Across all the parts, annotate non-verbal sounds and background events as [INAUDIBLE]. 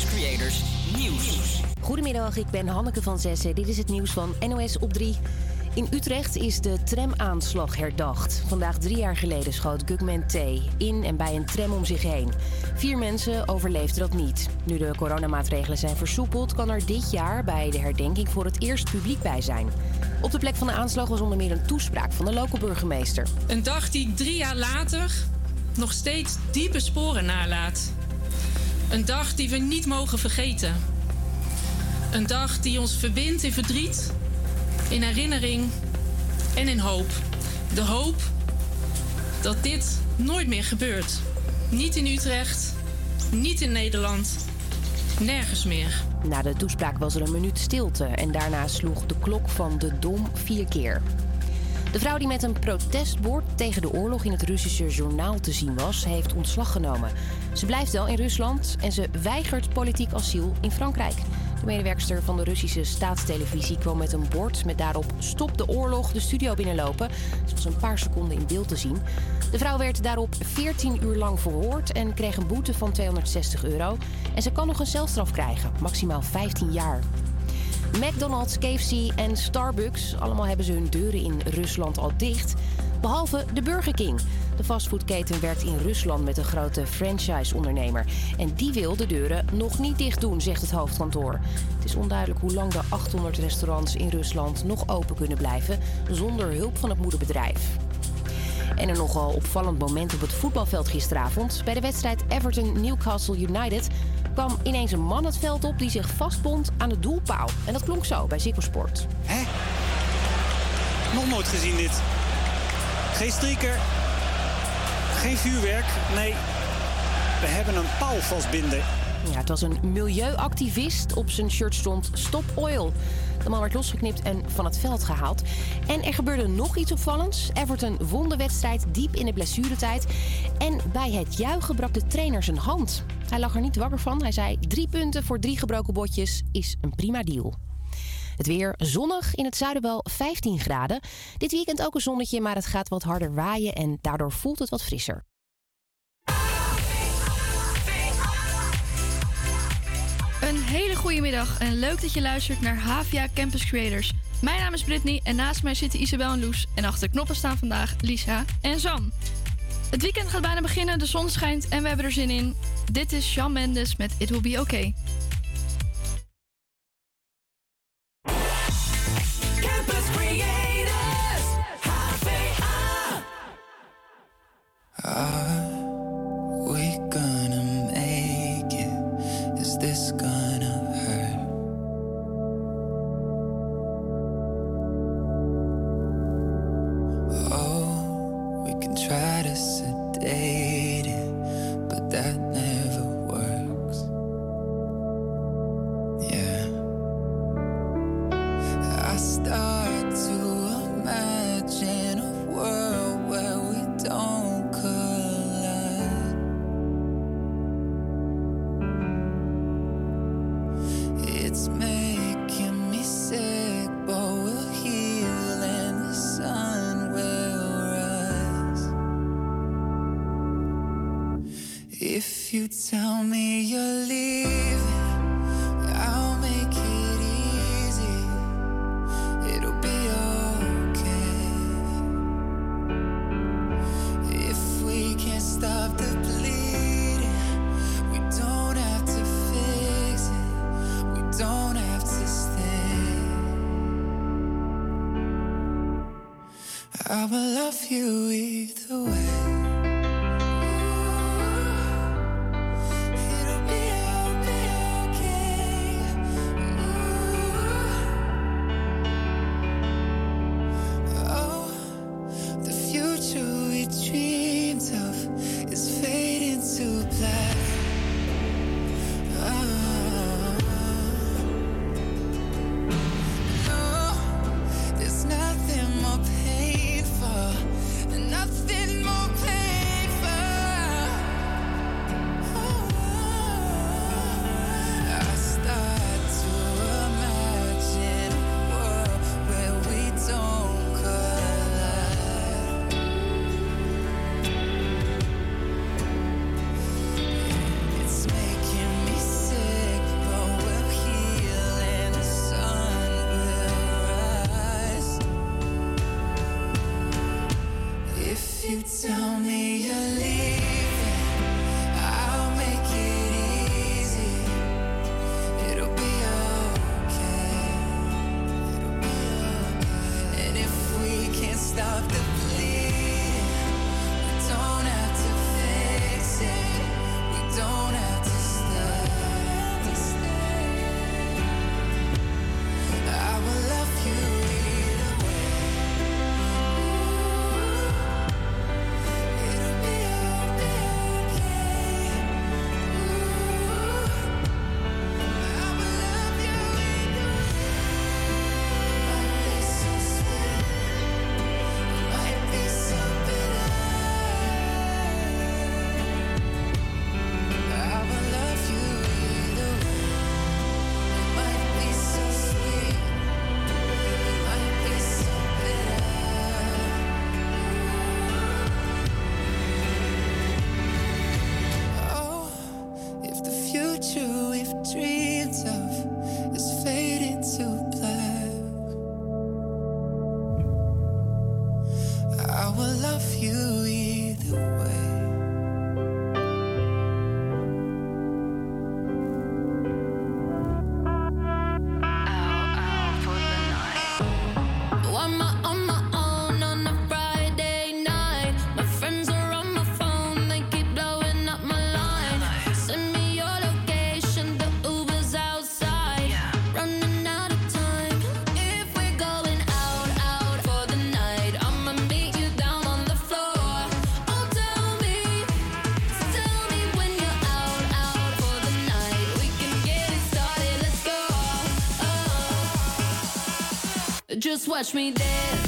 Campus Creators Nieuws. Goedemiddag, ik ben Hanneke van Zessen. Dit is het nieuws van NOS op 3. In Utrecht is de tramaanslag herdacht. Vandaag drie jaar geleden schoot Gugman T. in en bij een tram om zich heen. Vier mensen overleefden dat niet. Nu de coronamaatregelen zijn versoepeld, kan er dit jaar bij de herdenking voor het eerst publiek bij zijn. Op de plek van de aanslag was onder meer een toespraak van de lokale burgemeester. Een dag die drie jaar later nog steeds diepe sporen nalaat. Een dag die we niet mogen vergeten. Een dag die ons verbindt in verdriet, in herinnering en in hoop. De hoop dat dit nooit meer gebeurt. Niet in Utrecht, niet in Nederland, nergens meer. Na de toespraak was er een minuut stilte en daarna sloeg de klok van de Dom vier keer. De vrouw die met een protestbord tegen de oorlog in het Russische journaal te zien was, heeft ontslag genomen. Ze blijft wel in Rusland en ze weigert politiek asiel in Frankrijk. De medewerkster van de Russische staatstelevisie kwam met een bord met daarop Stop de oorlog de studio binnenlopen. Ze was een paar seconden in beeld te zien. De vrouw werd daarop 14 uur lang verhoord en kreeg een boete van 260 euro. En ze kan nog een celstraf krijgen, maximaal 15 jaar. McDonald's, KFC en Starbucks, allemaal hebben ze hun deuren in Rusland al dicht. Behalve de Burger King. De fastfoodketen werkt in Rusland met een grote franchise-ondernemer. En die wil de deuren nog niet dicht doen, zegt het hoofdkantoor. Het is onduidelijk hoe lang de 800 restaurants in Rusland nog open kunnen blijven zonder hulp van het moederbedrijf. En een nogal opvallend moment op het voetbalveld gisteravond. Bij de wedstrijd Everton-Newcastle United kwam ineens een man het veld op die zich vastbond aan de doelpaal. En dat klonk zo bij Ziggo Sport. Hè? Nog nooit gezien dit. Geen strieker. Geen vuurwerk. Nee, we hebben een paal vastbinden. Ja, het was een milieuactivist. Op zijn shirt stond Stop Oil. De man werd losgeknipt en van het veld gehaald. En er gebeurde nog iets opvallends. Everton won de wedstrijd diep in de blessuretijd. En bij het juichen brak de trainer zijn hand. Hij lag er niet wakker van. Hij zei: drie punten voor drie gebroken botjes is een prima deal. Het weer zonnig, in het zuiden wel 15 graden. Dit weekend ook een zonnetje, maar het gaat wat harder waaien en daardoor voelt het wat frisser. Een hele goede middag en leuk dat je luistert naar Havia Campus Creators. Mijn naam is Brittany en naast mij zitten Isabel en Loes. En achter de knoppen staan vandaag Lisa en Sam. Het weekend gaat bijna beginnen, de zon schijnt en we hebben er zin in. Dit is Shawn Mendes met It Will Be Okay. Campus Creators, HVA. If you tell me you're leaving, Just watch me dance.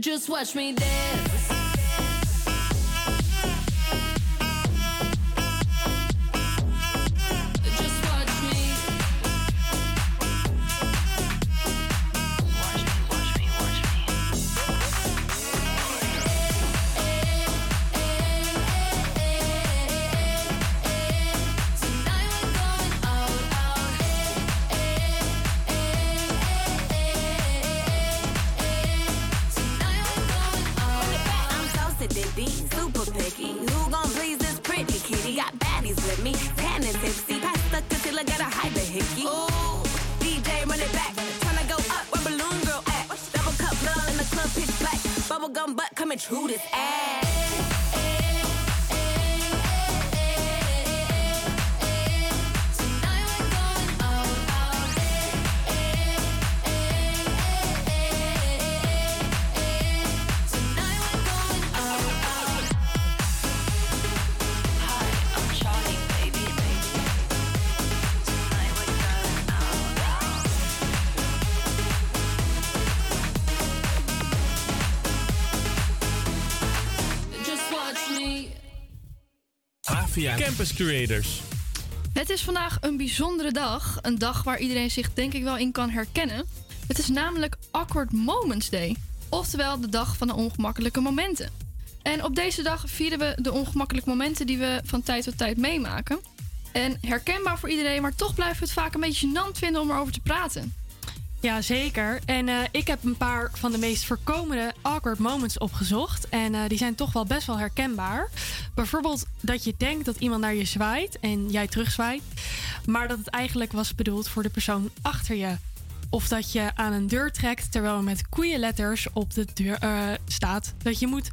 Just watch me dance. Het is vandaag een bijzondere dag. Een dag waar iedereen zich denk ik wel in kan herkennen. Het is namelijk Awkward Moments Day. Oftewel de dag van de ongemakkelijke momenten. En op deze dag vieren we de ongemakkelijke momenten die we van tijd tot tijd meemaken. En herkenbaar voor iedereen, maar toch blijven we het vaak een beetje gênant vinden om erover te praten. Ja, zeker. En eh, ik heb een paar van de meest voorkomende awkward moments opgezocht. En eh, die zijn toch wel best wel herkenbaar. Bijvoorbeeld dat je denkt dat iemand naar je zwaait en jij terugzwaait. Maar dat het eigenlijk was bedoeld voor de persoon achter je. Of dat je aan een deur trekt terwijl er met koeienletters op de deur eh, staat dat je moet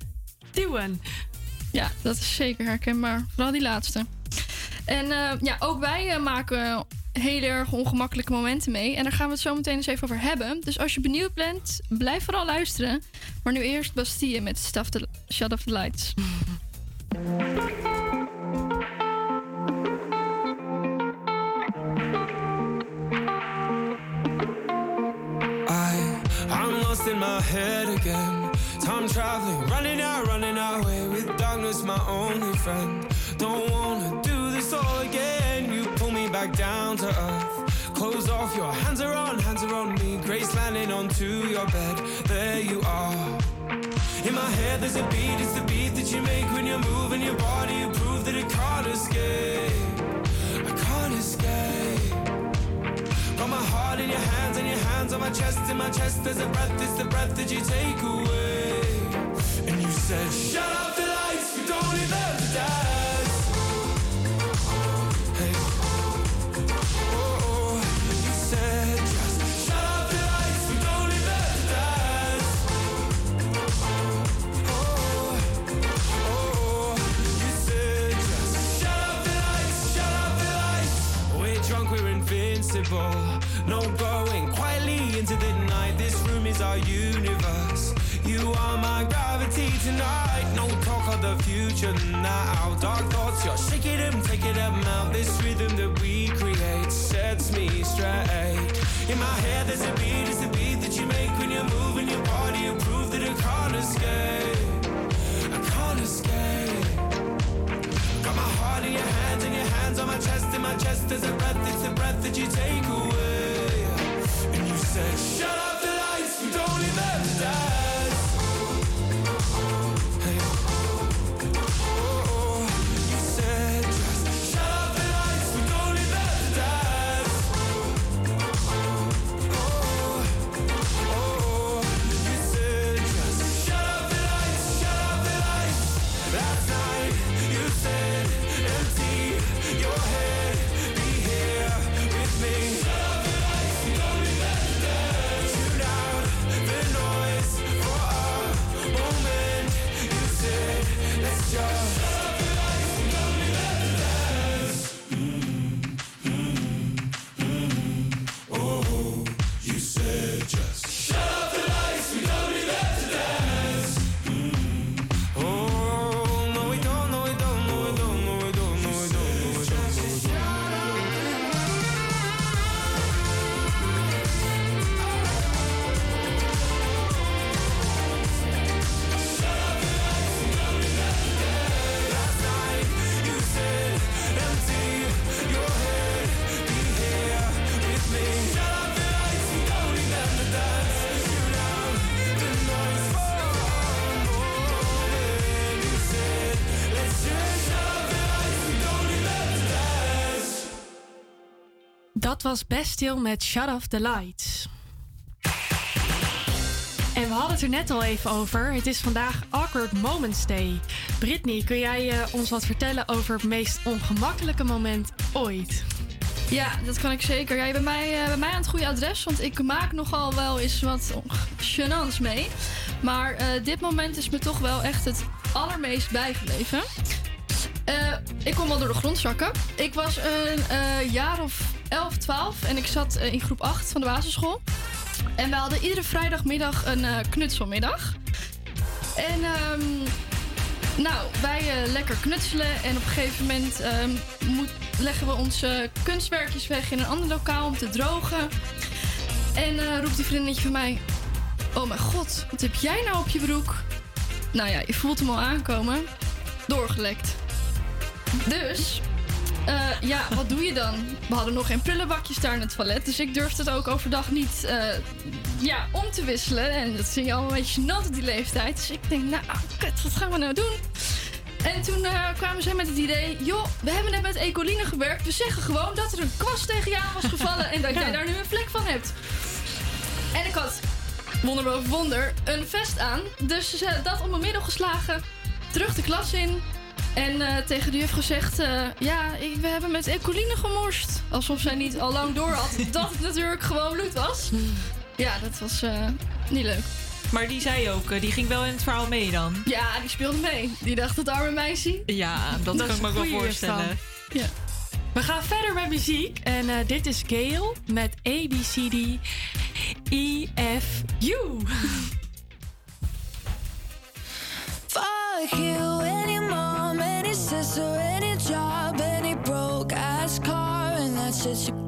duwen. Ja, dat is zeker herkenbaar. Vooral die laatste. En eh, ja, ook wij eh, maken hele erg ongemakkelijke momenten mee. En daar gaan we het zo meteen eens even over hebben. Dus als je benieuwd bent, blijf vooral luisteren. Maar nu eerst Bastille met Stuff the, Shut Off the Lights. [LAUGHS] i'm lost in my head again. Time traveling, running out, running away with darkness, my only friend. Don't wanna do this all again. You pull me back down to earth. Close off, your hands are on, hands are on me. Grace landing onto your bed. There you are. In my head, there's a beat, it's the beat that you make when you're moving your body. You prove that it can't escape. I can't escape. Got my heart in your hands and your hands on my chest. In my chest, there's a breath, it's the breath that you take away. And you said, Shut up the lights, we don't need them invincible. No going quietly into the night. This room is our universe. You are my gravity tonight. No talk of the future now. Dark thoughts, you're shaking them, taking them out. This rhythm that we create sets me straight. In my head, there's a beat, it's the beat that you make when you're moving your body. You prove that I can't escape. I can't escape. Got my heart in your hands and your hands on my chest. In my chest, there's a breath, it's the breath that you take away. And you said, Shut up the lights, we don't need them Dat was Bastille met Shut Off the Lights. En we hadden het er net al even over. Het is vandaag Awkward Moments Day. Brittany, kun jij eh, ons wat vertellen over het meest ongemakkelijke moment ooit? Ja, dat kan ik zeker. Jij bent bij mij, eh, bij mij aan het goede adres, want ik maak nogal wel eens wat gênants mee. Maar eh, dit moment is me toch wel echt het allermeest bijgebleven. Ik kon wel door de grond zakken. Ik was een jaar of 11, 12 en ik zat eh, in groep 8 van de basisschool. En we hadden iedere vrijdagmiddag een eh, knutselmiddag. En ehm, nou, wij eh, lekker knutselen. En op een gegeven moment ehm, leggen we onze kunstwerkjes weg in een ander lokaal om te drogen. En roept die vriendinnetje van mij: Oh mijn god, wat heb jij nou op je broek? Nou ja, je voelt hem al aankomen. Doorgelekt. Dus, eh, ja, wat doe je dan? We hadden nog geen prullenbakjes daar in het toilet. Dus ik durfde het ook overdag niet eh, ja, om te wisselen. En dat zie je al een beetje gênant op die leeftijd. Dus ik denk, nou, kut, wat gaan we nou doen? En toen eh, kwamen zij met het idee... joh, we hebben net met Ecoline gewerkt. We zeggen gewoon dat er een kwast tegen je aan was gevallen... en dat [LAUGHS] jij daar nu een vlek van hebt. En ik had, wonder boven wonder, een vest aan. Dus ze dat om mijn middel geslagen. Terug de klas in. En eh, tegen de juf gezegd... eh, ja, ik- we hebben met Ecoline gemorst. Alsof zij niet al lang door had [LAUGHS] dat het natuurlijk gewoon bloed was. Ja, dat was eh, niet leuk. Maar die zei ook, die ging wel in het verhaal mee dan. Ja, die speelde mee. Die dacht het arme meisje. Ja, dat, kan is ik me ook wel voorstellen. Ja. We gaan verder met muziek. En eh, dit is Gail met A, B, C, D, E, F, U. [LAUGHS] Fuck you, car, and that's shit you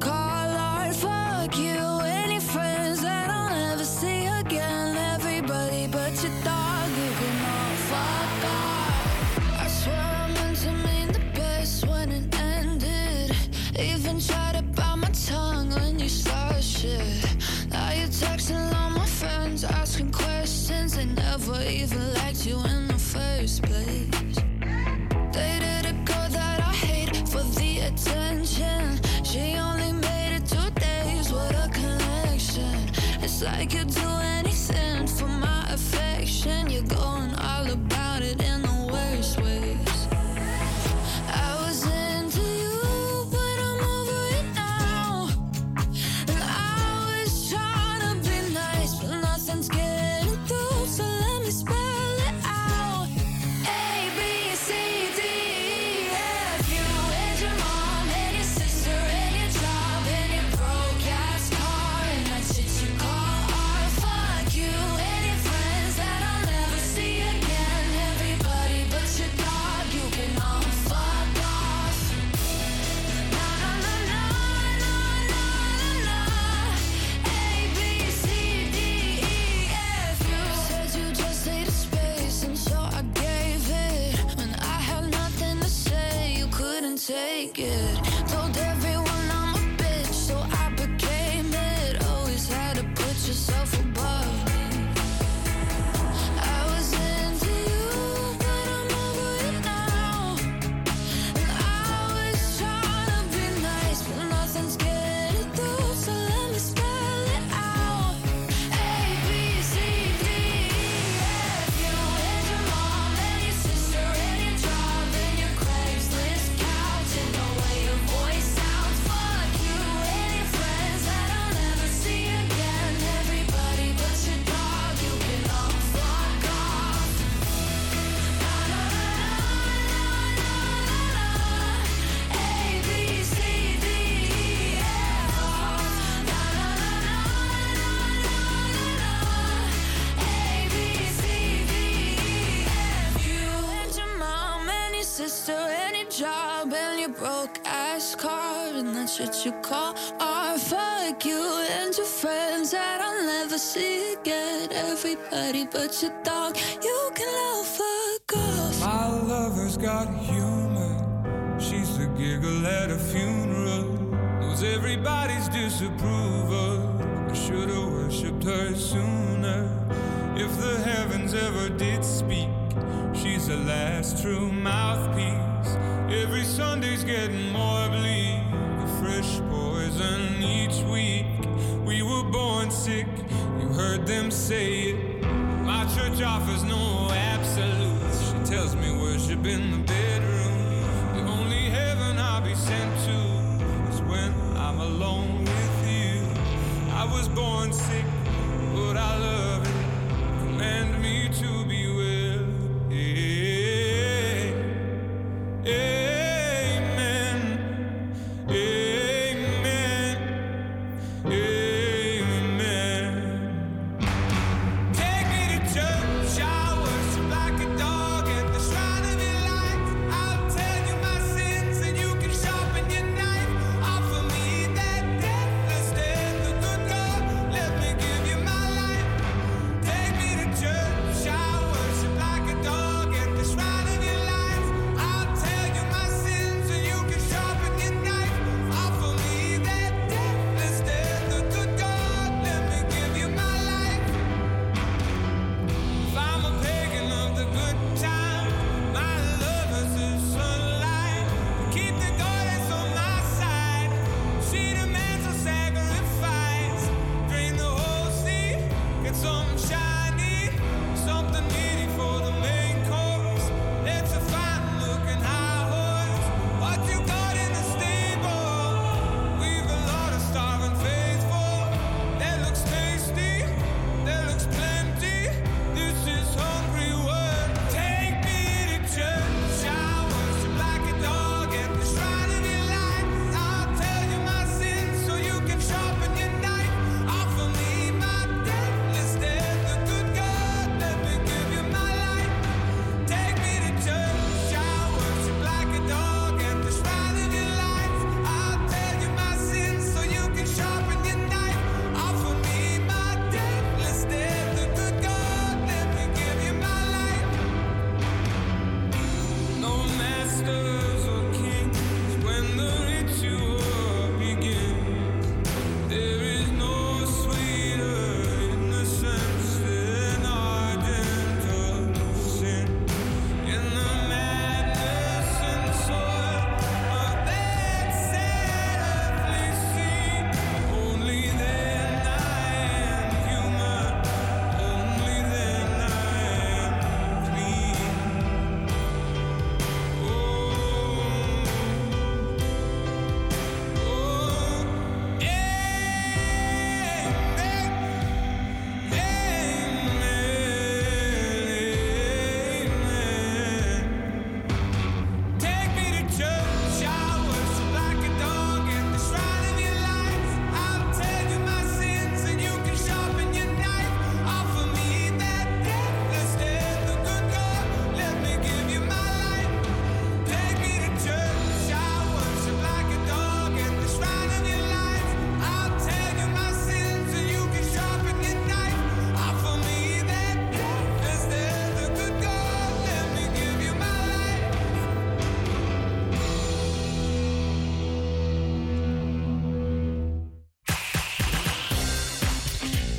you call or fuck you and your friends that I'll never see again. Everybody but your dog, you can love fuck off. My lover's got humor. She's the giggle at a funeral. Knows everybody's disapproval. I should've worshipped her sooner. If the heavens ever did speak, she's the last true mouthpiece. Every Sunday's getting more bleak fresh poison each week. We were born sick, you heard them say it. My church offers no absolutes. She tells me worship in the bedroom. The only heaven I'll be sent to is when I'm alone with you. I was born sick, but I love it. Command me to be well. Yeah. Yeah.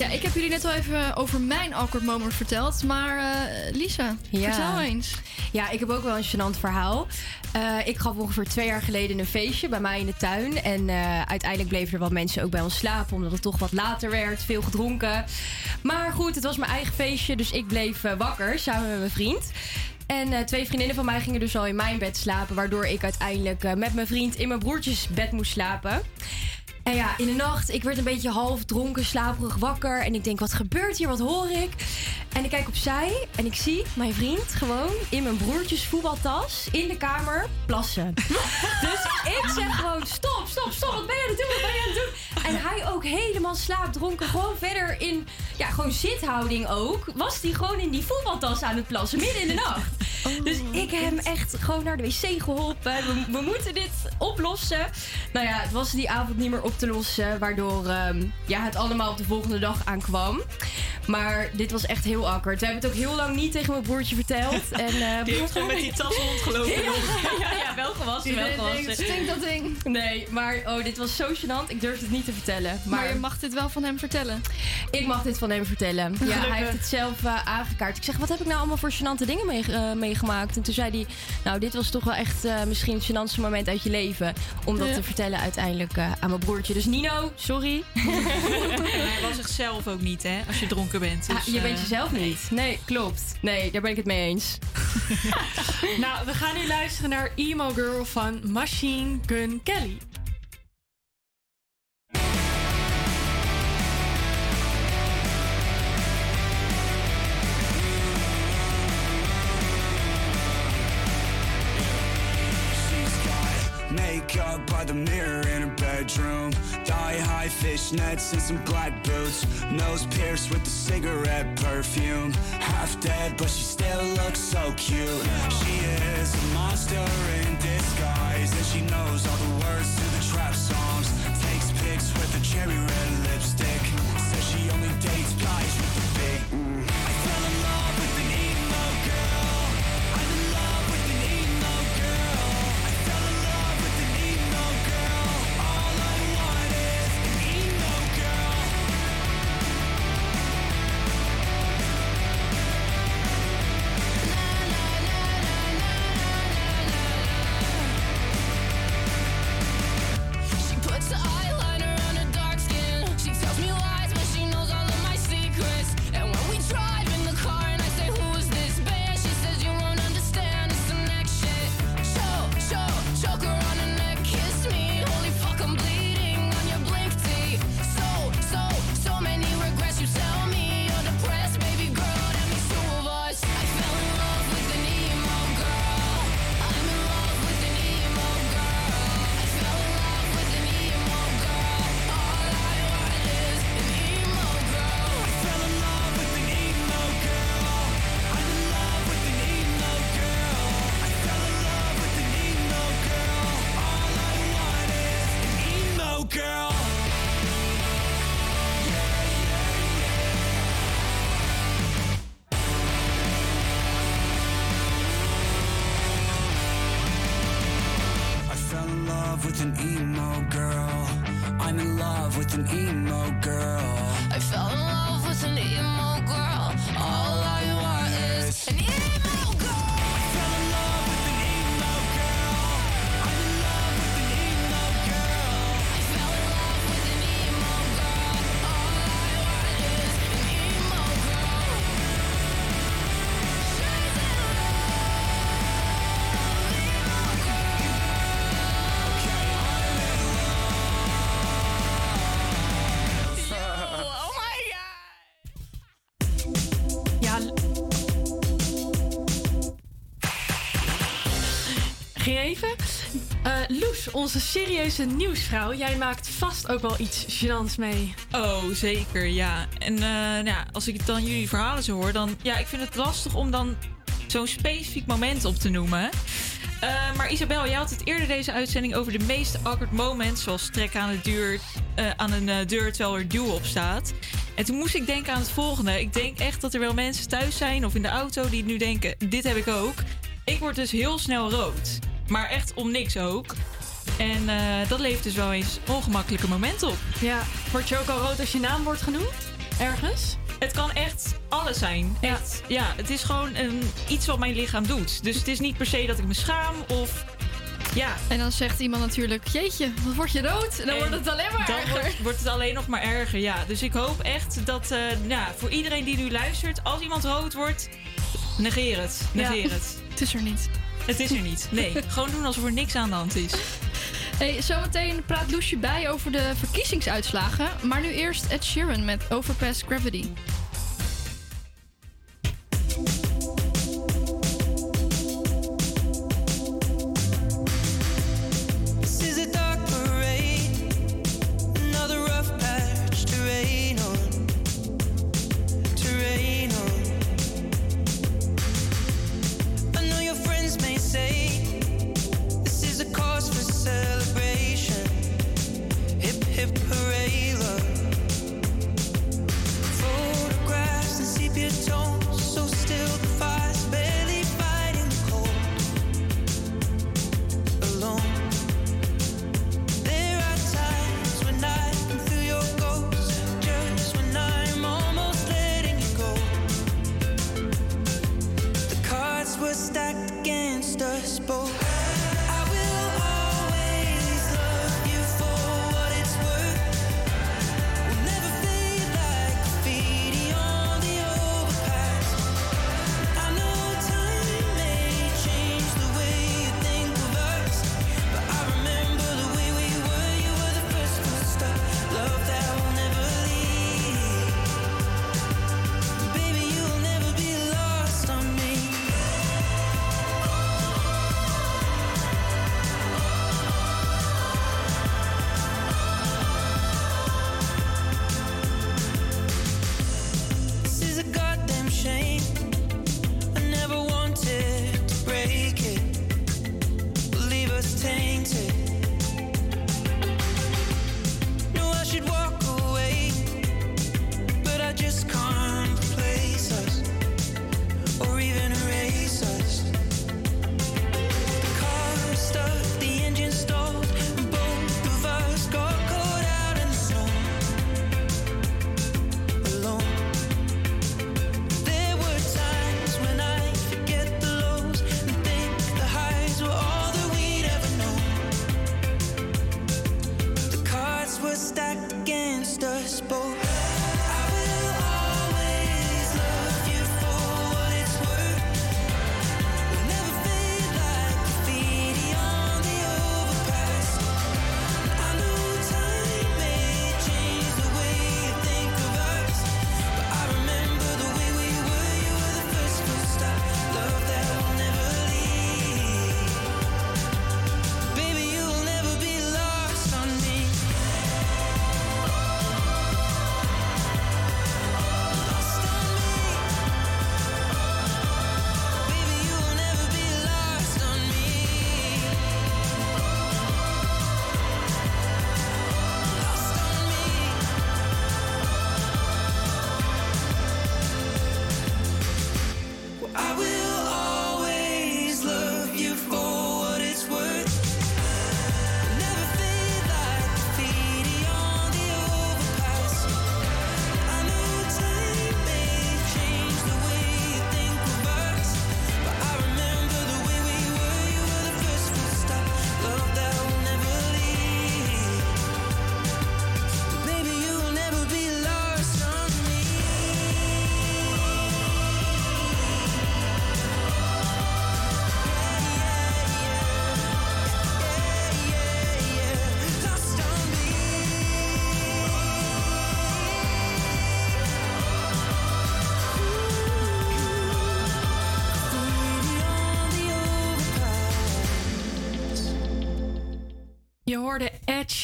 Ja, ik heb jullie net al even over mijn awkward moment verteld. Maar eh, Lisa, Ja. vertel eens. Ja, ik heb ook wel een gênant verhaal. Eh, ik gaf ongeveer twee jaar geleden een feestje bij mij in de tuin. En eh, uiteindelijk bleven er wat mensen ook bij ons slapen, omdat het toch wat later werd. Veel gedronken. Maar goed, het was mijn eigen feestje, dus ik bleef wakker samen met mijn vriend. En twee vriendinnen van mij gingen dus al in mijn bed slapen, waardoor ik uiteindelijk met mijn vriend in mijn broertjes bed moest slapen. En ja, in de nacht, ik werd een beetje half dronken, slaperig wakker. En ik denk, wat gebeurt hier? Wat hoor ik? En ik kijk opzij en ik zie mijn vriend gewoon in mijn broertjes voetbaltas in de kamer plassen. [LAUGHS] dus ik zeg gewoon, stop, stop, stop. Wat ben je aan het doen? Wat ben je aan het doen? En hij ook helemaal slaapdronken, gewoon verder in, ja, gewoon zithouding ook. Was hij gewoon in die voetbaltas aan het plassen, midden in de nacht. Dus ik heb hem echt gewoon naar de wc geholpen. We, we moeten dit oplossen. Nou ja, het was die avond niet meer op te lossen. Waardoor ehm, ja, het allemaal op de volgende dag aankwam. Maar dit was echt heel awkward. We hebben het ook heel lang niet tegen mijn broertje verteld. [LAUGHS] En, eh, Die heeft gewoon met die tas rondgelopen Ja, [LAUGHS] ja, ja, wel gewassen, wel gewassen. stinkt dat ding? Nee, maar oh, dit was zo gênant. Ik durfde het niet te vertellen. Maar, Maar je mag dit wel van hem vertellen. ik mag dit van hem vertellen. Ja, Gelukkig. hij heeft het zelf eh, aangekaart. Ik zeg, wat heb ik nou allemaal voor gênante dingen mee, eh, meegemaakt? En toen zei hij, nou, dit was toch wel echt eh, misschien het gênantste moment uit je leven. Om dat Ja. te vertellen uiteindelijk eh, aan mijn broertje. Dus Nino, sorry. [LAUGHS] Hij was zichzelf ook niet, hè? Als je dronken bent. Dus, Ah, je bent eh, jezelf niet. Nee, klopt. Nee, daar ben ik het mee eens. [LAUGHS] Nou, we gaan nu luisteren naar Emo Girl van Machine Gun Kelly. By the mirror in her bedroom. High fishnets and some black boots. Nose pierced with the cigarette perfume. Half dead, but she still looks so cute. She is a monster in disguise, and she knows all the words to the trap songs. Takes pics with a cherry red lipstick. Says she only dates guys Eh, Loes, onze serieuze nieuwsvrouw. Jij maakt vast ook wel iets gênants mee. Oh, zeker, ja. En eh, nou ja, als ik dan jullie verhalen zo hoor, dan... Ja, ik vind het lastig om dan zo'n specifiek moment op te noemen. Eh, maar Isabel, jij had het eerder deze uitzending over de meest awkward moments... zoals trekken aan, de aan een deur terwijl er duw op staat. En toen moest ik denken aan het volgende. Ik denk echt dat er wel mensen thuis zijn of in de auto die nu denken... dit heb ik ook. Ik word dus heel snel rood. Maar echt om niks ook. En eh, dat levert dus wel eens ongemakkelijke momenten op. Ja, word je ook al rood als je naam wordt genoemd? ergens? Het kan echt alles zijn. Echt, ja, het is gewoon een, iets wat mijn lichaam doet. Dus het is niet per se dat ik me schaam of... Ja. En dan zegt iemand natuurlijk, jeetje, wat word je rood? En dan wordt het alleen maar dan erger. Wordt, wordt het alleen nog maar erger, ja. Dus ik hoop echt dat ja, voor iedereen die nu luistert... als iemand rood wordt, negeer het. Negeer Ja. het. Het is er niet. Het is er niet. Nee, [LAUGHS] gewoon doen alsof er niks aan de hand is. Hey, zometeen praat Loesje bij over de verkiezingsuitslagen. Maar nu eerst Ed Sheeran met Overpass Gravity.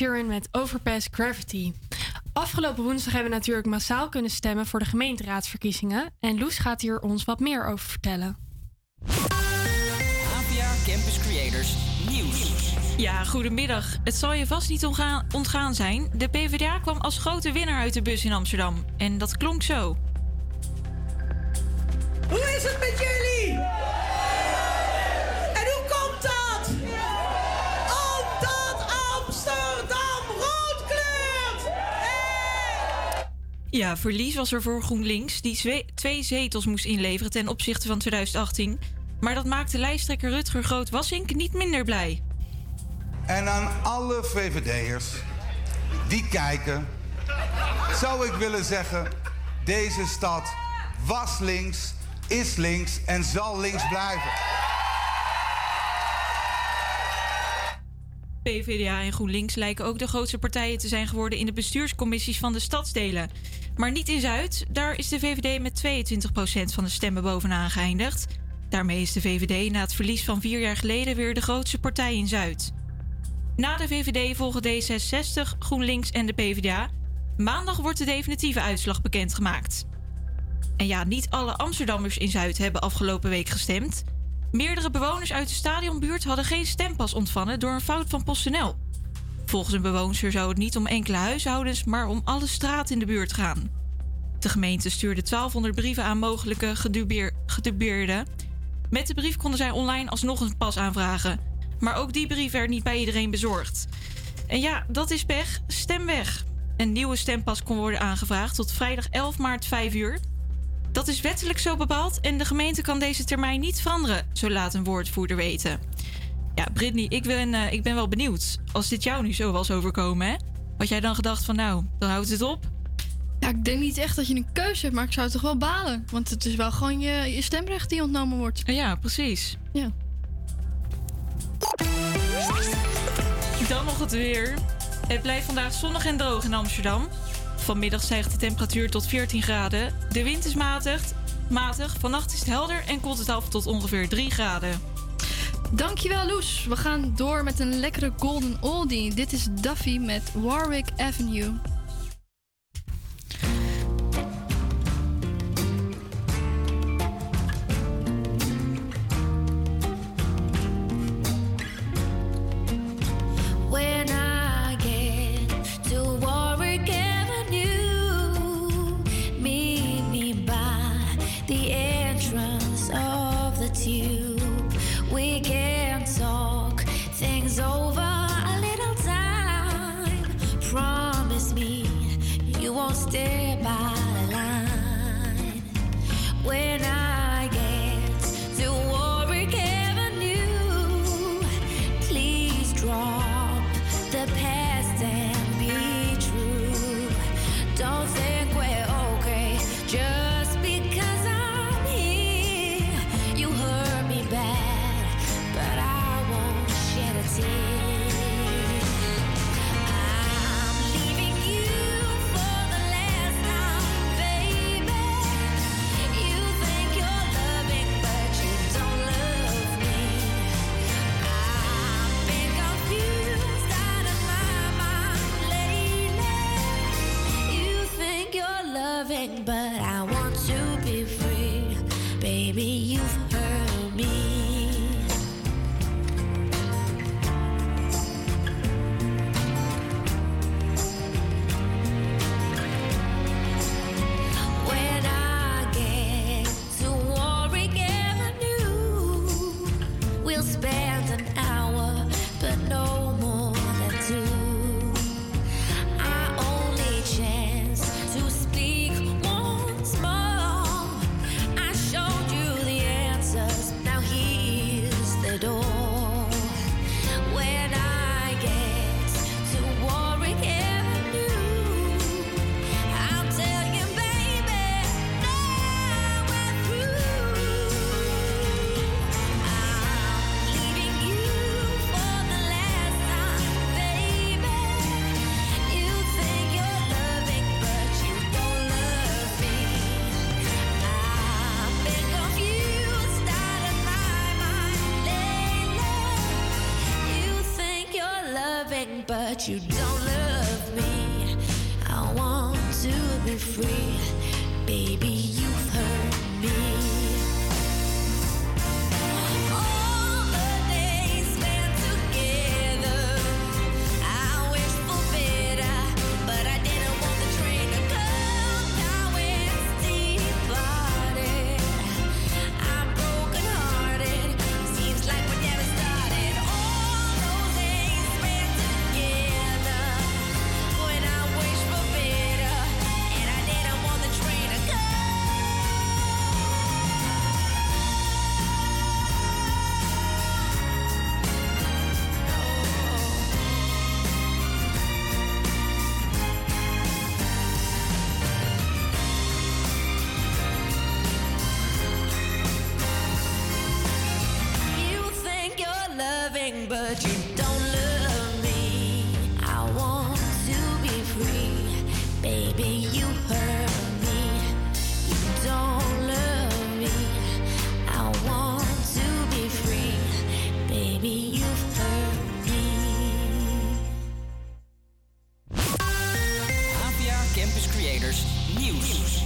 Sheeran met Overpass Gravity. Afgelopen woensdag hebben we natuurlijk massaal kunnen stemmen voor de gemeenteraadsverkiezingen. En Loes gaat hier ons wat meer over vertellen. APA Campus Creators Nieuws. Ja, goedemiddag. Het zal je vast niet ontgaan, ontgaan zijn. De PvdA kwam als grote winnaar uit de bus in Amsterdam. En dat klonk zo. Hoe is het met jullie? Ja, verlies was er voor GroenLinks, die twee zetels moest inleveren ten opzichte van 2018. Maar dat maakte lijsttrekker Rutger Groot-Wassink niet minder blij. En aan alle VVD'ers die kijken, zou ik willen zeggen: deze stad was links, is links en zal links blijven. PvdA en GroenLinks lijken ook de grootste partijen te zijn geworden in de bestuurscommissies van de stadsdelen. Maar niet in Zuid, daar is de VVD met 22% van de stemmen bovenaan geëindigd. Daarmee is de VVD na het verlies van vier jaar geleden weer de grootste partij in Zuid. Na de VVD volgen D66, GroenLinks en de PvdA. Maandag wordt de definitieve uitslag bekendgemaakt. En ja, niet alle Amsterdammers in Zuid hebben afgelopen week gestemd. Meerdere bewoners uit de stadionbuurt hadden geen stempas ontvangen door een fout van PostNL. Volgens een bewoonster zou het niet om enkele huishoudens, maar om alle straten in de buurt gaan. De gemeente stuurde 1200 brieven aan mogelijke gedubeer- gedubeerden. Met de brief konden zij online alsnog een pas aanvragen. Maar ook die brief werd niet bij iedereen bezorgd. En ja, dat is pech. Stem weg. Een nieuwe stempas kon worden aangevraagd tot vrijdag 11 maart 5 uur. Dat is wettelijk zo bepaald en de gemeente kan deze termijn niet veranderen, zo laat een woordvoerder weten. Ja, Brittany, ik ben, eh, ik ben wel benieuwd. Als dit jou nu zo was overkomen, hè? Had jij dan gedacht van nou, dan houdt het op? Ja, ik denk niet echt dat je een keuze hebt, maar ik zou toch wel balen. Want het is wel gewoon je, je stemrecht die ontnomen wordt. Ja, precies. Ja. Dan nog het weer. Het blijft vandaag zonnig en droog in Amsterdam. Vanmiddag stijgt de temperatuur tot 14 graden. De wind is matig. matig. Vannacht is het helder en koelt het af tot ongeveer 3 graden. Dankjewel, Loes. We gaan door met een lekkere golden oldie. Dit is Duffy met Warwick Avenue. Creators Nieuws.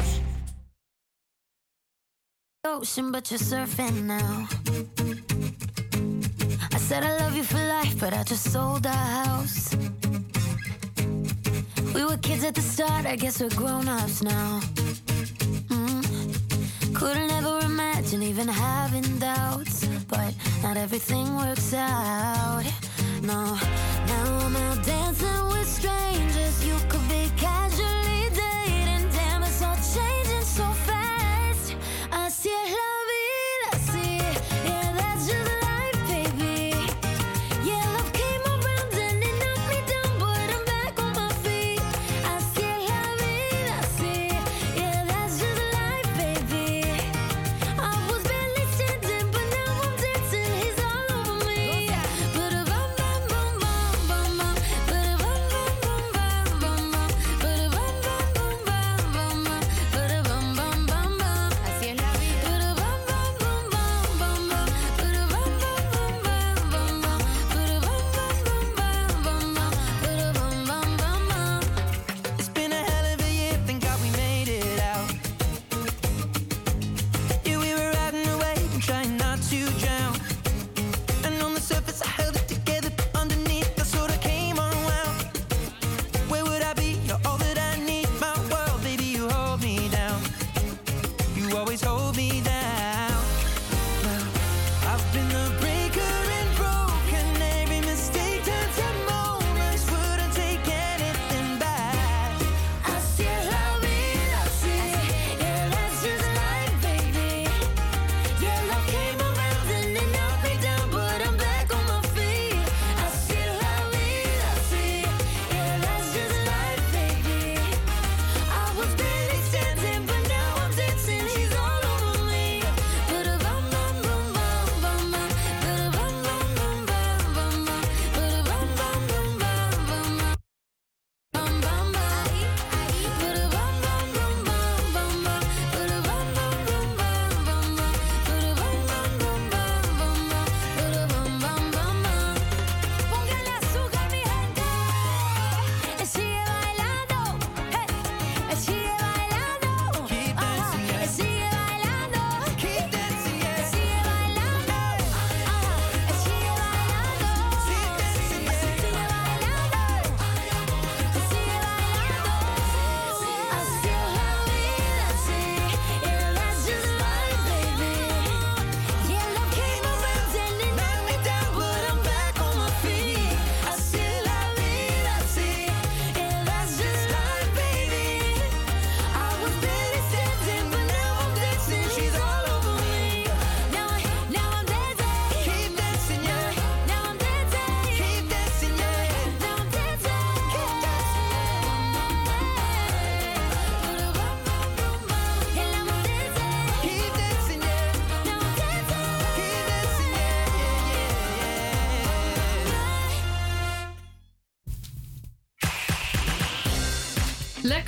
ocean, but you're surfing now. I said I love you for life, but I just sold our house. We were kids at the start, I guess we're grown ups now. Mm. Couldn't ever imagine even having doubts, but not everything works out. No, now I'm out dancing with strangers. You could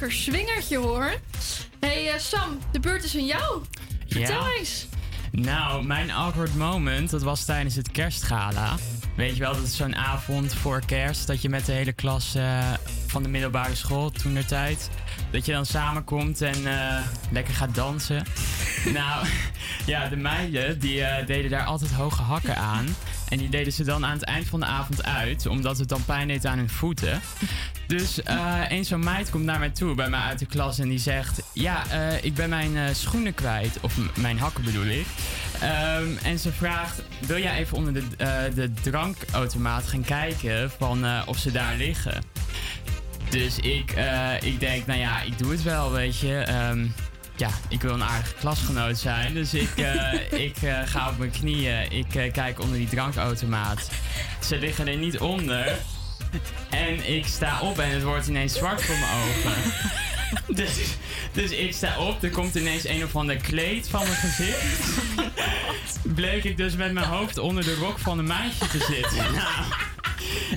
Lekker swingertje hoor. hey, eh, Sam, de beurt is aan jou. Vertel Ja. eens. Nou, mijn awkward moment, dat was tijdens het kerstgala. Weet je wel, dat is zo'n avond voor kerst... dat je met de hele klas eh, van de middelbare school toen der tijd... dat je dan samenkomt en eh, lekker gaat dansen. [LAUGHS] nou, [LAUGHS] ja, de meiden die deden daar altijd hoge hakken aan. En die deden ze dan aan het eind van de avond uit... omdat het dan pijn deed aan hun voeten. Dus eh een zo'n meid komt naar mij toe, bij mij uit de klas, en die zegt: Ja, eh, ik ben mijn eh, schoenen kwijt. Of mijn hakken bedoel ik. Ehm, en ze vraagt: Wil jij even onder de, de drankautomaat gaan kijken van of ze daar liggen? Dus ik, ik denk: Nou ja, ik doe het wel, weet je. Ehm, ja, ik wil een aardige klasgenoot zijn. Dus ik, eh, [LAUGHS] ik eh, ga op mijn knieën. Ik eh, kijk onder die drankautomaat. Ze liggen er niet onder. En ik sta op en het wordt ineens zwart voor mijn ogen. [LAUGHS] Dus, dus ik sta op, er komt ineens een of ander kleed van mijn gezicht. Bleek ik dus met mijn hoofd onder de rok van een meisje te zitten. Nou,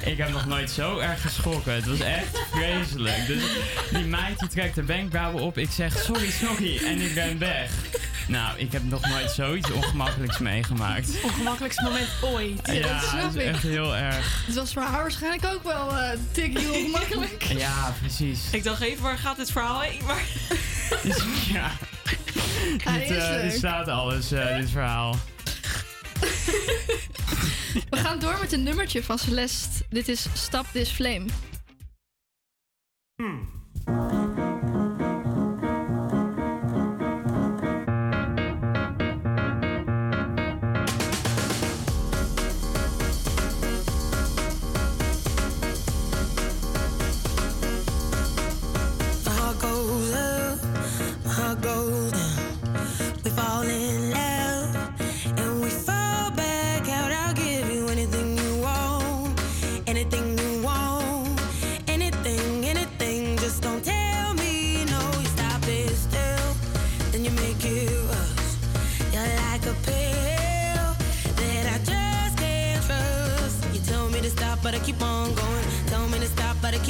ik heb nog nooit zo erg geschrokken. Het was echt vreselijk. Dus die meid die trekt de wenkbrauwen op. Ik zeg sorry, sorry. En ik ben weg. Nou, ik heb nog nooit zoiets ongemakkelijks meegemaakt. Ongemakkelijkste moment ooit. Ja, dat snap het is ik. echt heel erg. Het was voor haar waarschijnlijk ook wel eh tikkie ongemakkelijk. Ja, precies. Ik dacht even, waar gaat dit verhaal heen? Maar... [LAUGHS] Ja. Dit, eh, dit staat alles, eh, dit verhaal. We gaan door met een nummertje van Celeste. Dit is Stop This Flame. My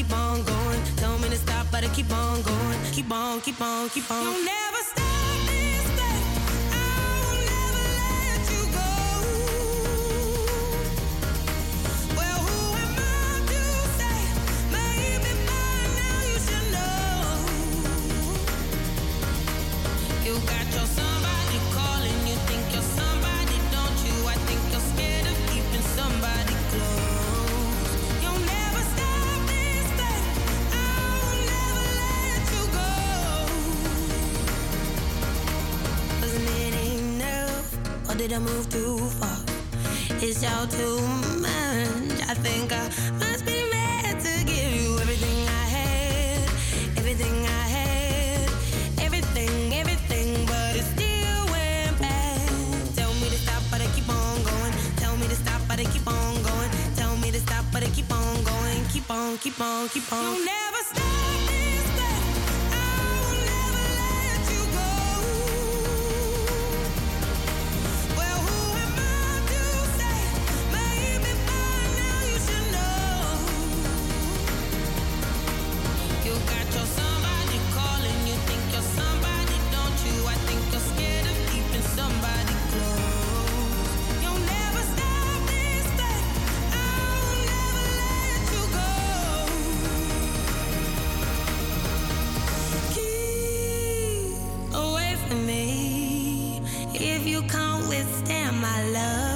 keep on going. Tell me to stop, but I keep on going. Keep on, keep on, keep on. Did I move too far? It's all too much. I think I must be mad to give you everything I had. Everything I had. Everything, everything. But it still went bad. Tell me to stop, but I keep on going. Tell me to stop, but I keep on going. Tell me to stop, but I keep on going. Keep on, keep on, keep on. My love.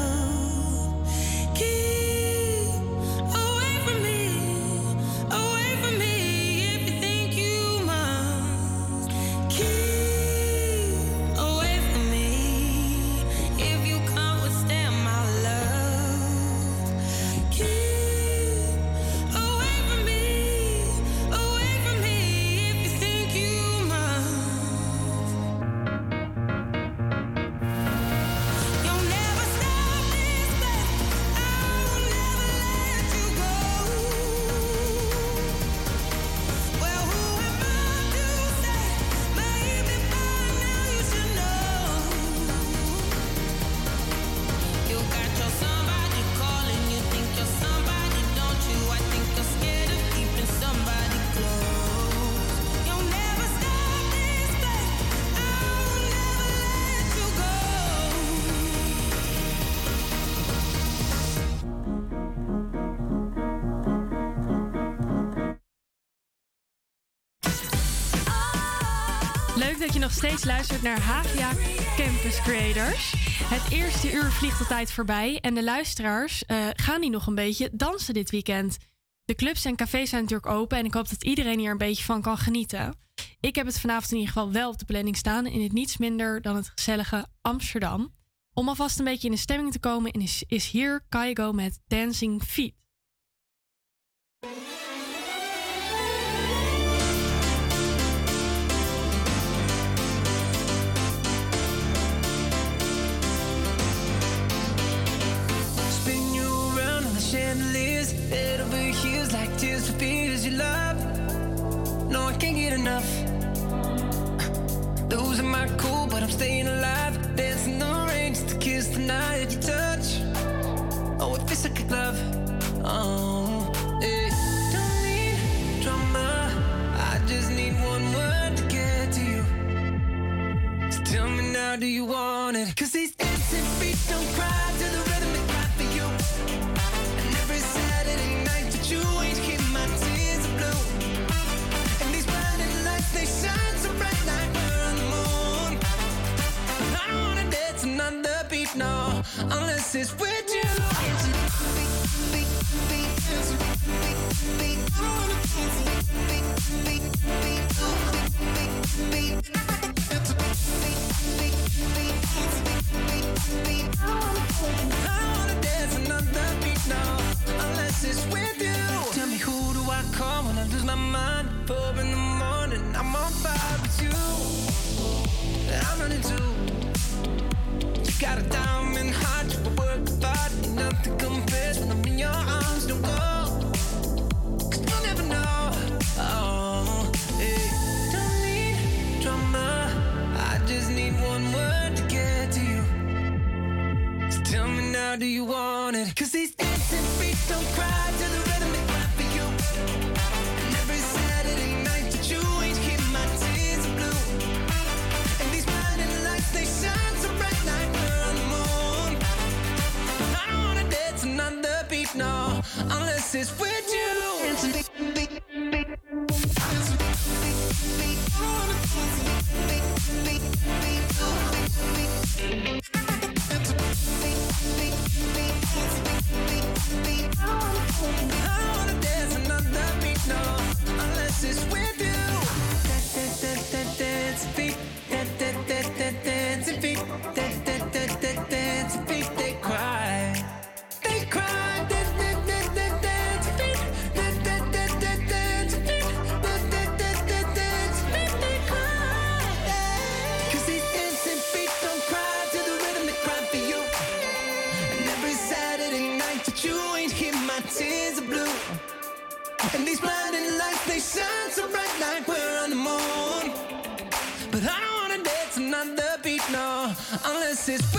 Steeds luistert naar HVA Campus Creators. Het eerste uur vliegt altijd voorbij en de luisteraars eh, gaan die nog een beetje dansen dit weekend. De clubs en cafés zijn natuurlijk open en ik hoop dat iedereen hier een beetje van kan genieten. Ik heb het vanavond in ieder geval wel op de planning staan in het niets minder dan het gezellige Amsterdam. Om alvast een beetje in de stemming te komen is, is hier Kaigo met Dancing Feet. On the chandeliers. Head over heels like tears for fears you love. No, I can't get enough. Losing my cool, but I'm staying alive. Dancing rain just to kiss the night you touch. Oh, it feels like a glove. Oh, eh. Don't need drama. I just need one word to get to you. So tell me now, do you want it? Cause these dancing feet don't cry no, unless it's with you. I wanna dance another beat, unless it's with you. Tell me who do I call when I lose my mind? In the morning, I'm on fire with you. I'm running too. Got a diamond heart, you work hard, nothing compares when I'm in your arms. Don't go, 'cause you'll never know. Oh, hey. Don't need drama, I just need one word to get to you. So tell me now, do you want it? Cause these dancing feet don't cry to the no, unless it's with you. I wanna dance another beat, no, unless it's with unless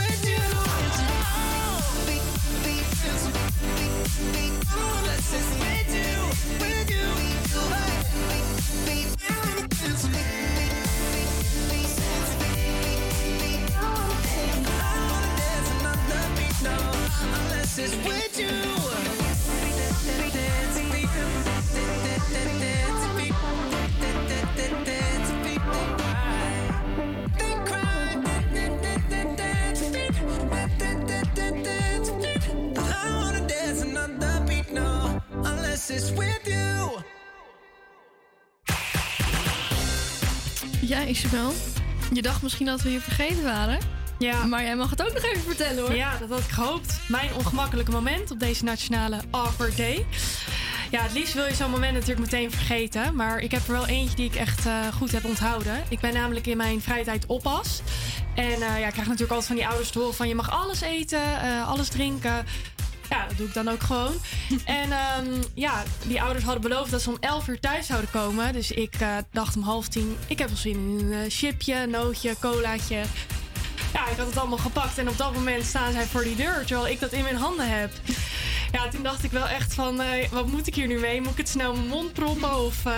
it's with you. It's with you. Ja, Isabel. Je dacht misschien dat we je vergeten waren. Ja. Maar jij mag het ook nog even vertellen hoor. Ja, dat had ik gehoopt. Mijn ongemakkelijke moment op deze nationale Awkward Day. Ja, het liefst wil je zo'n moment natuurlijk meteen vergeten. Maar ik heb er wel eentje die ik echt eh, goed heb onthouden. Ik ben namelijk in mijn vrije tijd oppas. En eh, ja, ik krijg natuurlijk altijd van die ouders te horen van... je mag alles eten, eh, alles drinken. Ja, dat doe ik dan ook gewoon. [LAUGHS] en ehm, ja, die ouders hadden beloofd dat ze om 11 uur thuis zouden komen. Dus ik eh, dacht om half tien, ik heb wel zin in een eh, chipje, nootje, colaatje. Ja, ik had het allemaal gepakt en op dat moment staan zij voor die deur, terwijl ik dat in mijn handen heb. Ja, toen dacht ik wel echt van, eh, wat moet ik hier nu mee? Moet ik het snel in mijn mond proppen? Of, eh,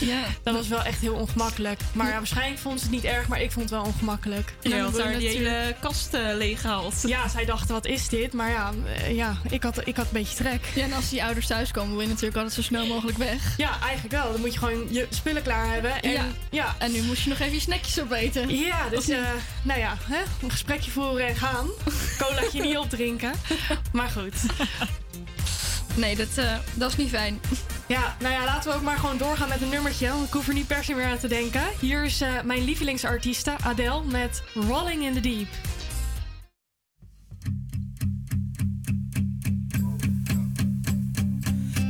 ja. Dat was wel echt heel ongemakkelijk. Maar ja, waarschijnlijk vond ze het niet erg, maar ik vond het wel ongemakkelijk. Ja, En want dan daar die natuurlijk- hele kast uh, leeggehaald. Ja, zij dachten, wat is dit? Maar ja, ja ik, had, ik had een beetje trek. Ja, en als die ouders thuiskomen, wil je natuurlijk altijd zo snel mogelijk weg. Ja, eigenlijk wel. Dan moet je gewoon je spullen klaar hebben. En, Ja. ja. En nu moest je nog even je snackjes opeten. Ja, dus eh, nou ja, hè, een gesprekje voeren en gaan. Colaatje niet opdrinken. Maar goed. Nee, dat, eh, dat is niet fijn. Ja, nou ja, laten we ook maar gewoon doorgaan met een nummertje. Want ik hoef er niet per se meer aan te denken. Hier is eh, mijn lievelingsartieste Adele met Rolling in the Deep.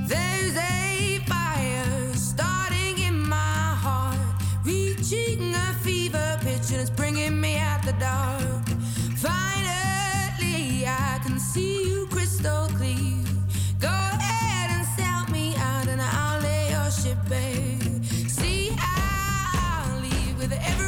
There's a fire starting in my heart, reaching a fever pitch, and it's bringing me out the dark. Finally, I can see you crystal clear. See, I'll leave with every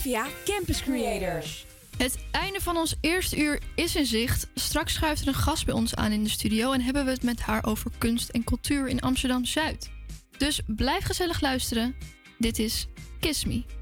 Via Campus Creators. Het einde van ons eerste uur is in zicht. Straks schuift er een gast bij ons aan in de studio en hebben we het met haar over kunst en cultuur in Amsterdam Zuid. Dus blijf gezellig luisteren. Dit is Kiss Me.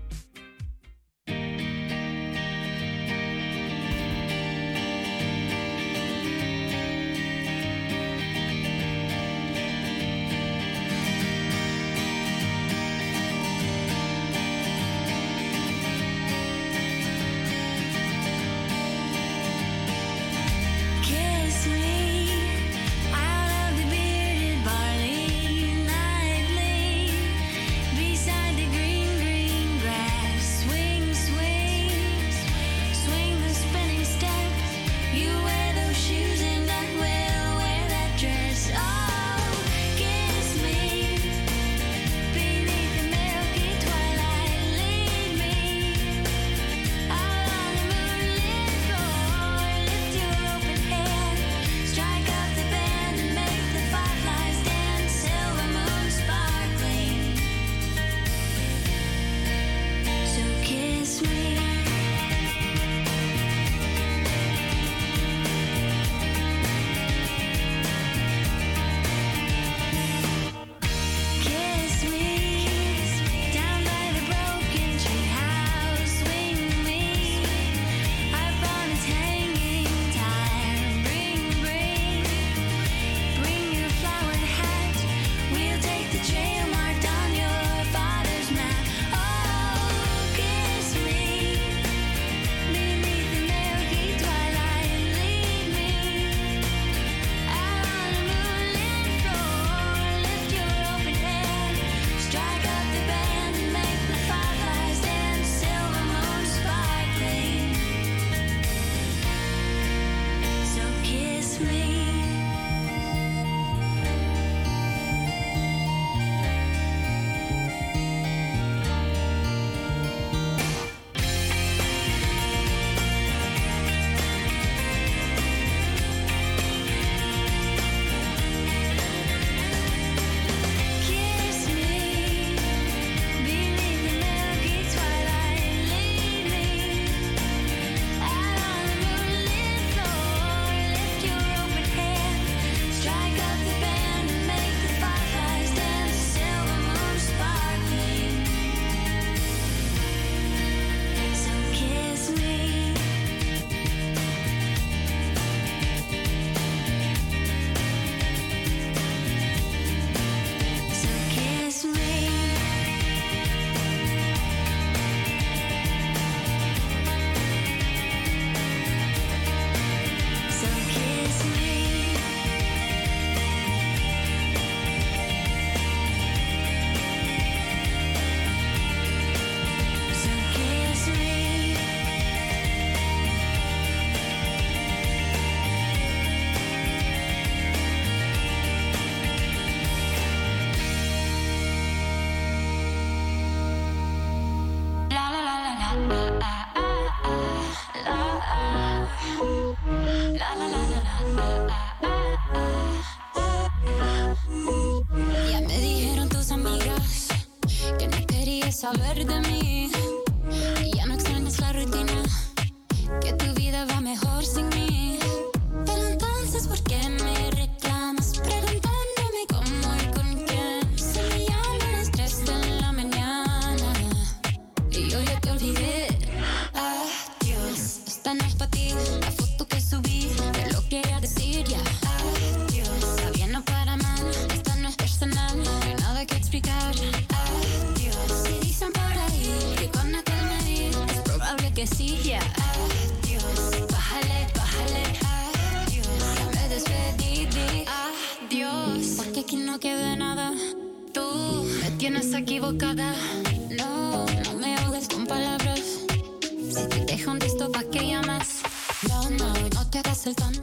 Rocket Esselton.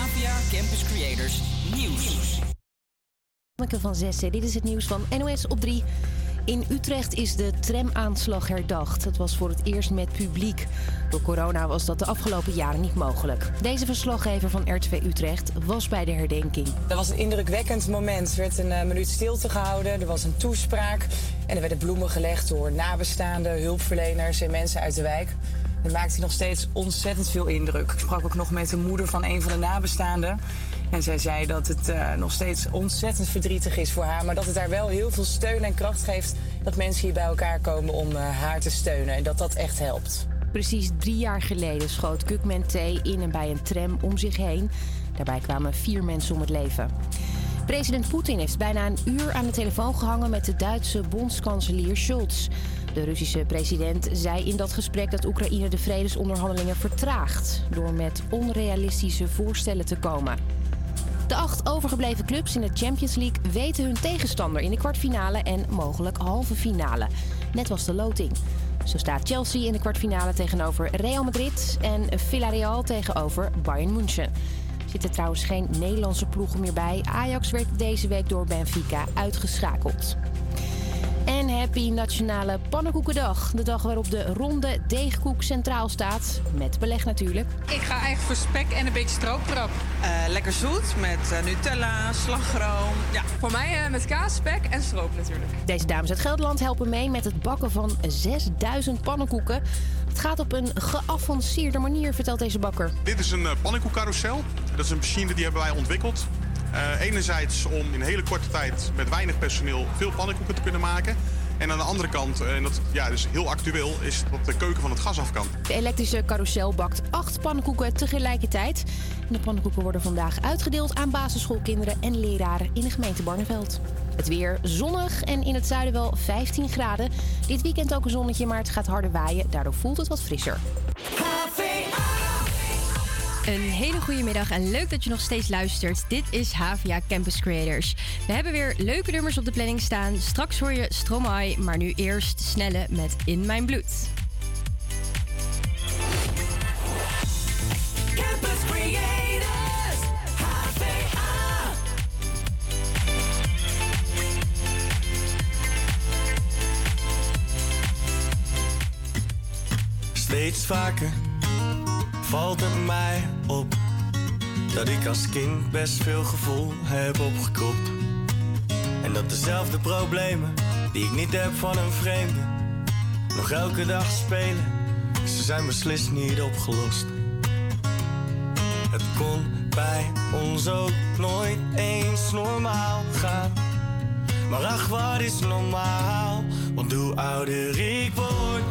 APA Campus Creators Nieuws. Van zessen. Dit is het nieuws van NOS op 3. In Utrecht is de tramaanslag herdacht. Het was voor het eerst met publiek. Door corona was dat de afgelopen jaren niet mogelijk. Deze verslaggever van RTV Utrecht was bij de herdenking. Dat was een indrukwekkend moment. Er werd een eh, minuut stilte gehouden, er was een toespraak... en er werden bloemen gelegd door nabestaanden, hulpverleners en mensen uit de wijk. Het maakte nog steeds ontzettend veel indruk. Ik sprak ook nog met de moeder van een van de nabestaanden. En zij zei dat het eh, nog steeds ontzettend verdrietig is voor haar... maar dat het haar wel heel veel steun en kracht geeft... dat mensen hier bij elkaar komen om eh, haar te steunen. En dat dat echt helpt. Precies drie jaar geleden schoot Gugman T. in en bij een tram om zich heen. Daarbij kwamen vier mensen om het leven. President Poetin heeft bijna een uur aan de telefoon gehangen met de Duitse bondskanselier Scholz. De Russische president zei in dat gesprek dat Oekraïne de vredesonderhandelingen vertraagt door met onrealistische voorstellen te komen. De acht overgebleven clubs in de Champions League weten hun tegenstander in de kwartfinale en mogelijk halve finale. Net was de loting. Zo staat Chelsea in de kwartfinale tegenover Real Madrid en Villarreal tegenover Bayern München. Er zitten trouwens geen Nederlandse ploegen meer bij. Ajax werd deze week door Benfica uitgeschakeld. En happy Nationale Pannenkoekendag. De dag waarop de ronde deegkoek centraal staat. Met beleg natuurlijk. Ik ga eigenlijk voor spek en een beetje stroopkrap. lekker zoet met eh, Nutella, slagroom. Ja, voor mij eh, met kaas, spek en stroop natuurlijk. Deze dames uit Gelderland helpen mee met het bakken van 6000 pannenkoeken. Het gaat op een geavanceerde manier, vertelt deze bakker. Dit is een pannenkoekcarousel. Dat is een machine die hebben wij ontwikkeld. Eh, enerzijds om in een hele korte tijd met weinig personeel veel pannenkoeken te kunnen maken. En aan de andere kant, eh, en dat ja, dus heel actueel, is dat de keuken van het gas af kan. De elektrische carousel bakt acht pannenkoeken tegelijkertijd. En de pannenkoeken worden vandaag uitgedeeld aan basisschoolkinderen en leraren in de gemeente Barneveld. Het weer zonnig en in het zuiden wel 15 graden. Dit weekend ook een zonnetje, maar het gaat harder waaien. Daardoor voelt het wat frisser. Een hele goede middag en leuk dat je nog steeds luistert. Dit is Havia Campus Creators. We hebben weer leuke nummers op de planning staan. Straks hoor je Stromae, maar nu eerst Snelle met In Mijn Bloed. Campus Creators, HVA. Steeds vaker valt het mij op dat ik als kind best veel gevoel heb opgekropt. En dat dezelfde problemen die ik niet heb van een vreemde nog elke dag spelen, ze zijn beslist niet opgelost. Het kon bij ons ook nooit eens normaal gaan. Maar ach, wat is normaal? Want hoe ouder ik word,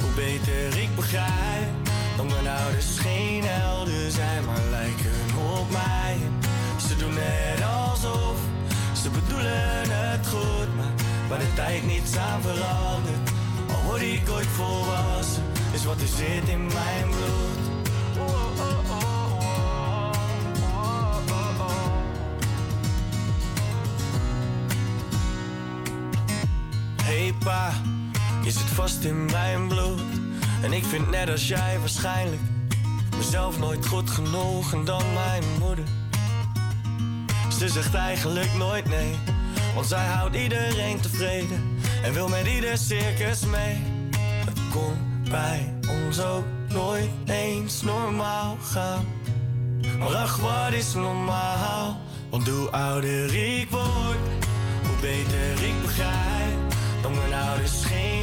hoe beter ik begrijp. Dat mijn ouders geen helden zijn, maar lijken op mij. Ze doen net alsof ze bedoelen het goed, maar waar de tijd niets aan verandert. Al word ik ooit volwassen, is wat er zit in mijn bloed. Hey pa, je zit vast in mijn bloed. En ik vind net als jij waarschijnlijk mezelf nooit goed genoeg en dan mijn moeder. Ze zegt eigenlijk nooit nee, want zij houdt iedereen tevreden en wil met ieder circus mee. Het kon bij ons ook nooit eens normaal gaan. Maar ach, wat is normaal? Want hoe ouder ik word, hoe beter ik begrijp. Dat mijn ouders geen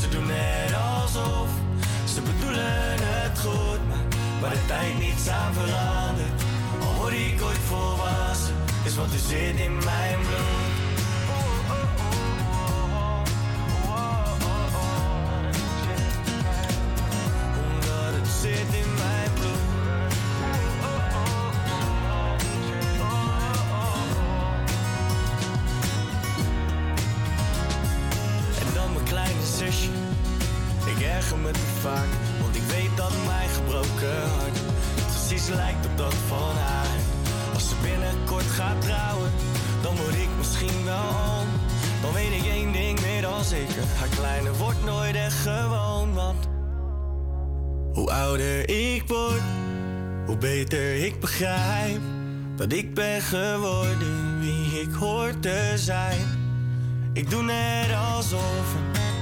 Ze doen net alsof ze bedoelen het goed, maar waar de tijd niets aan verandert. Al word ik ooit volwassen, is wat er zit in mijn bloed. Ik begrijp dat ik ben geworden wie ik hoor te zijn. Ik doe net alsof,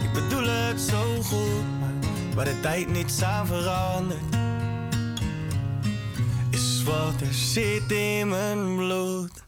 ik bedoel het zo goed, maar waar de tijd niets aan verandert, is wat er zit in mijn bloed.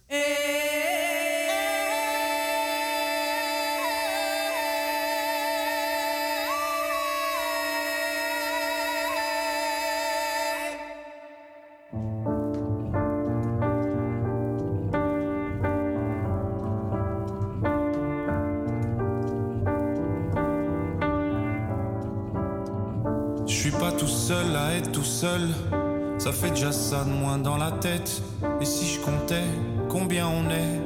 Et si je comptais combien on est?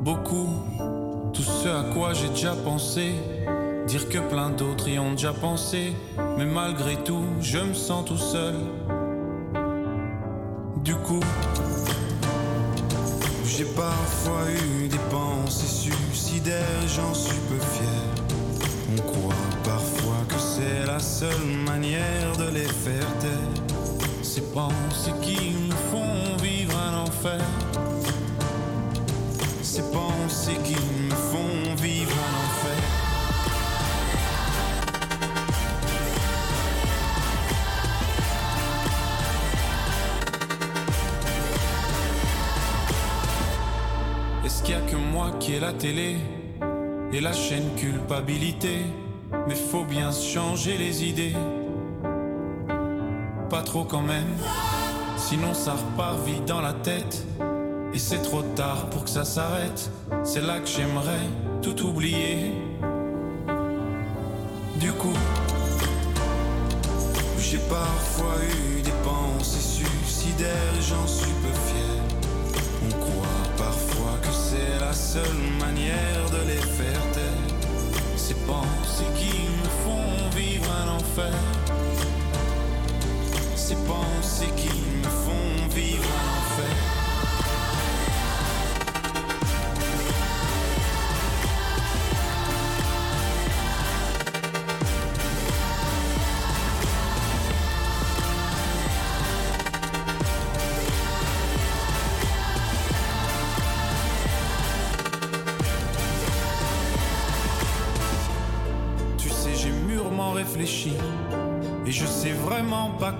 Beaucoup. Tout ce à quoi j'ai déjà pensé. Dire que plein d'autres y ont déjà pensé. Mais malgré tout, je me sens tout seul. Du coup, j'ai parfois eu des pensées suicidaires, j'en suis peu fier. On croit parfois que c'est la seule manière de les faire taire. Ces pensées qui nous font vivre un enfer. Ces pensées qui me font vivre un enfer. Est-ce qu'il y a que moi qui ai la télé et la chaîne culpabilité? Mais faut bien se changer les idées. Quand même, sinon ça repart vite dans la tête. Et c'est trop tard pour que ça s'arrête. C'est là que j'aimerais tout oublier. Du coup, j'ai parfois eu des pensées suicidaires et j'en suis peu fier. On croit parfois que c'est la seule manière de les faire taire. Ces pensées qui me font vivre un enfer. Ces pensées qui me font vivre un enfer.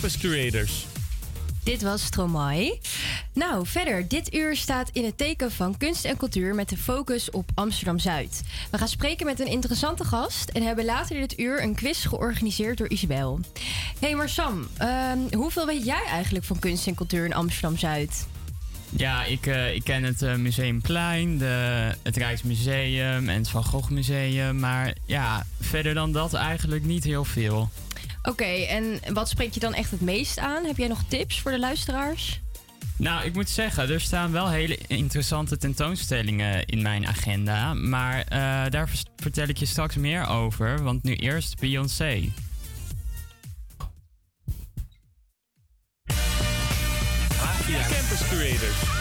Campus Creators. Dit was Stromae. Nou, verder. Dit uur staat in het teken van kunst en cultuur met de focus op Amsterdam-Zuid. We gaan spreken met een interessante gast en hebben later dit uur een quiz georganiseerd door Isabel. Hé, hey, maar Sam, ehm, hoeveel weet jij eigenlijk van kunst en cultuur in Amsterdam-Zuid? Ja, ik, eh, ik ken het eh, Museumplein, de, het Rijksmuseum en het Van Gogh Museum. Maar ja, verder dan dat eigenlijk niet heel veel. Oké, en wat spreekt je dan echt het meest aan? Heb jij nog tips voor de luisteraars? Nou, ik moet zeggen, er staan wel hele interessante tentoonstellingen in mijn agenda. Maar eh, daar vertel ik je straks meer over. Want nu eerst Beyoncé. Havia Campus Creators.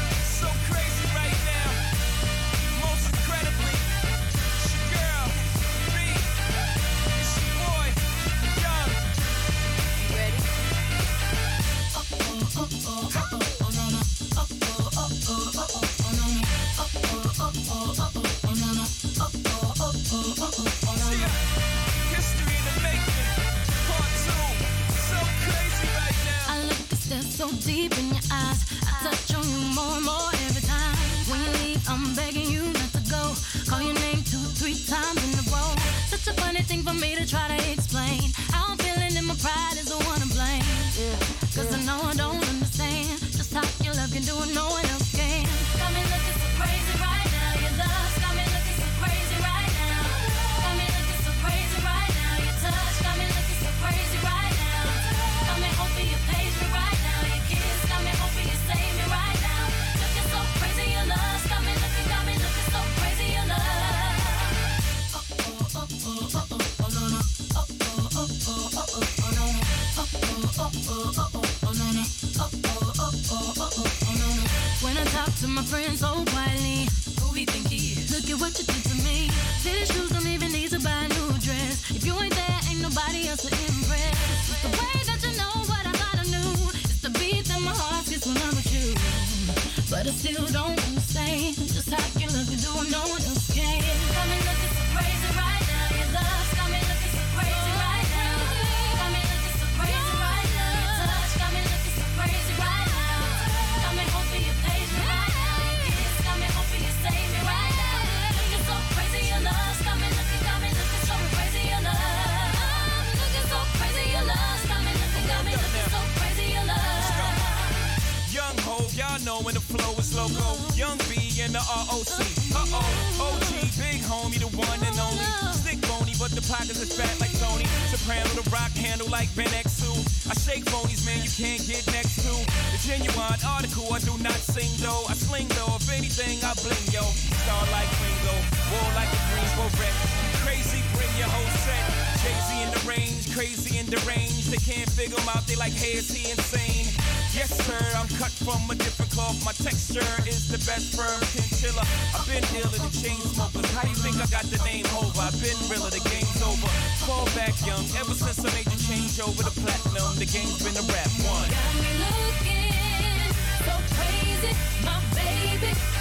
Deep in your eyes. Know when the flow is loco. Young B and the ROC. Uh oh, OG, big homie, the one and only. Stick bony, but the pockets is fat like Tony. Soprano, the rock handle like Ben X2. I shake phonies, man, you can't get next to. The genuine article, I do not sing though. I sling though, if anything, I bling yo. Star like Ringo, war like a Greensboro wreck. Crazy, bring your whole set. Jay-Z in the range, crazy in the range. They can't figure him out, they like, hey, is he insane? Yes, sir, I'm cut from a different cloth. My texture is the best firm chinchilla. I've been dealing the chain smokers. How do you think I got the name over? I've been realer, the game's over. Fall back young, ever since I made the change over to platinum, the game's been a rap one. Got me looking so crazy, my baby.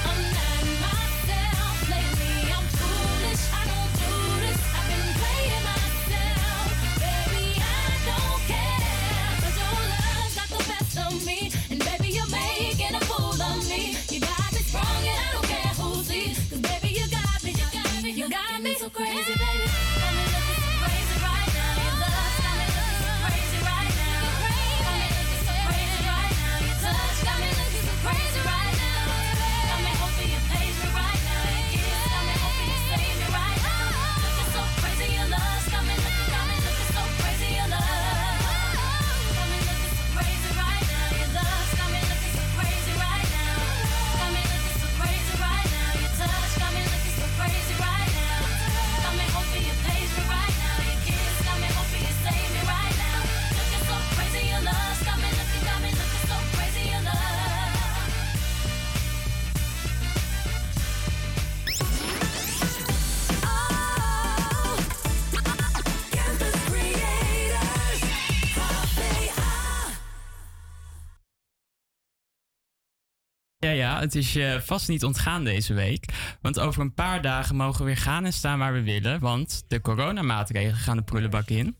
Ja, het is je vast niet ontgaan deze week. Want over een paar dagen mogen we weer gaan en staan waar we willen. Want de coronamaatregelen gaan de prullenbak in.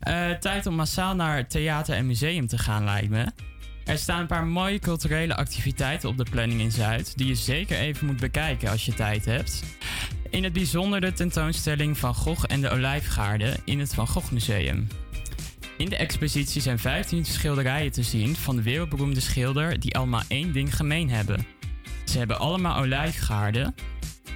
Eh, tijd om massaal naar theater en museum te gaan, lijkt me. Er staan een paar mooie culturele activiteiten op de planning in Zuid. Die je zeker even moet bekijken als je tijd hebt. In het bijzonder de tentoonstelling Van Gogh en de Olijfgaarden in het Van Gogh Museum. In de expositie zijn 15 schilderijen te zien van de wereldberoemde schilder die allemaal één ding gemeen hebben. Ze hebben allemaal olijfgaarden.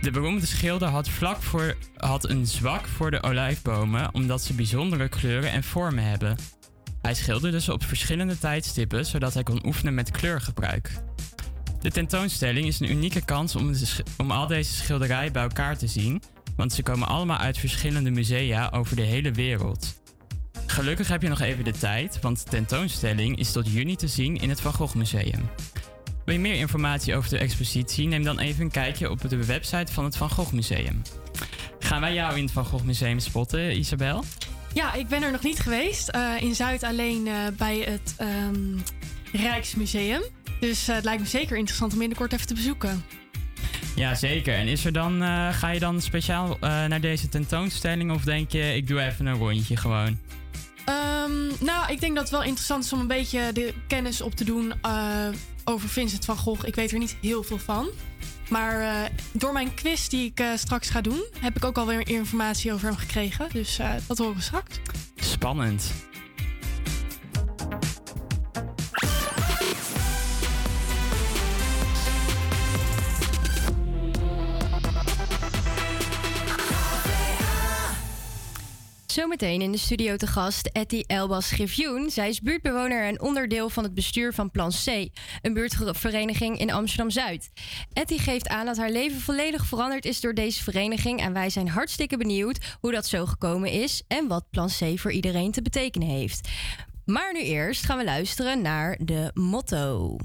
De beroemde schilder had, vlak voor, had een zwak voor de olijfbomen omdat ze bijzondere kleuren en vormen hebben. Hij schilderde ze op verschillende tijdstippen zodat hij kon oefenen met kleurgebruik. De tentoonstelling is een unieke kans om, om al deze schilderijen bij elkaar te zien, want ze komen allemaal uit verschillende musea over de hele wereld. Gelukkig heb je nog even de tijd, want de tentoonstelling is tot juni te zien in het Van Gogh Museum. Wil je meer informatie over de expositie? Neem dan even een kijkje op de website van het Van Gogh Museum. Gaan wij jou in het Van Gogh Museum spotten, Isabel? Ja, ik ben er nog niet geweest. Eh, in Zuid alleen eh, bij het ehm, Rijksmuseum. Dus eh, het lijkt me zeker interessant om binnenkort even te bezoeken. Ja, zeker. En is er dan, ga je dan speciaal naar deze tentoonstelling of denk je, ik doe even een rondje gewoon? Ehm, nou, ik denk dat het wel interessant is om een beetje de kennis op te doen eh, over Vincent van Gogh. Ik weet er niet heel veel van. Maar eh, door mijn quiz die ik eh, straks ga doen, heb ik ook alweer informatie over hem gekregen. Dus dat horen we straks. Spannend. Zometeen in de studio te gast Etty Elbas Griffioen. Zij is buurtbewoner en onderdeel van het bestuur van Plan C, een buurtvereniging in Amsterdam-Zuid. Etty geeft aan dat haar leven volledig veranderd is door deze vereniging en wij zijn hartstikke benieuwd hoe dat zo gekomen is en wat Plan C voor iedereen te betekenen heeft. Maar nu eerst gaan we luisteren naar de motto.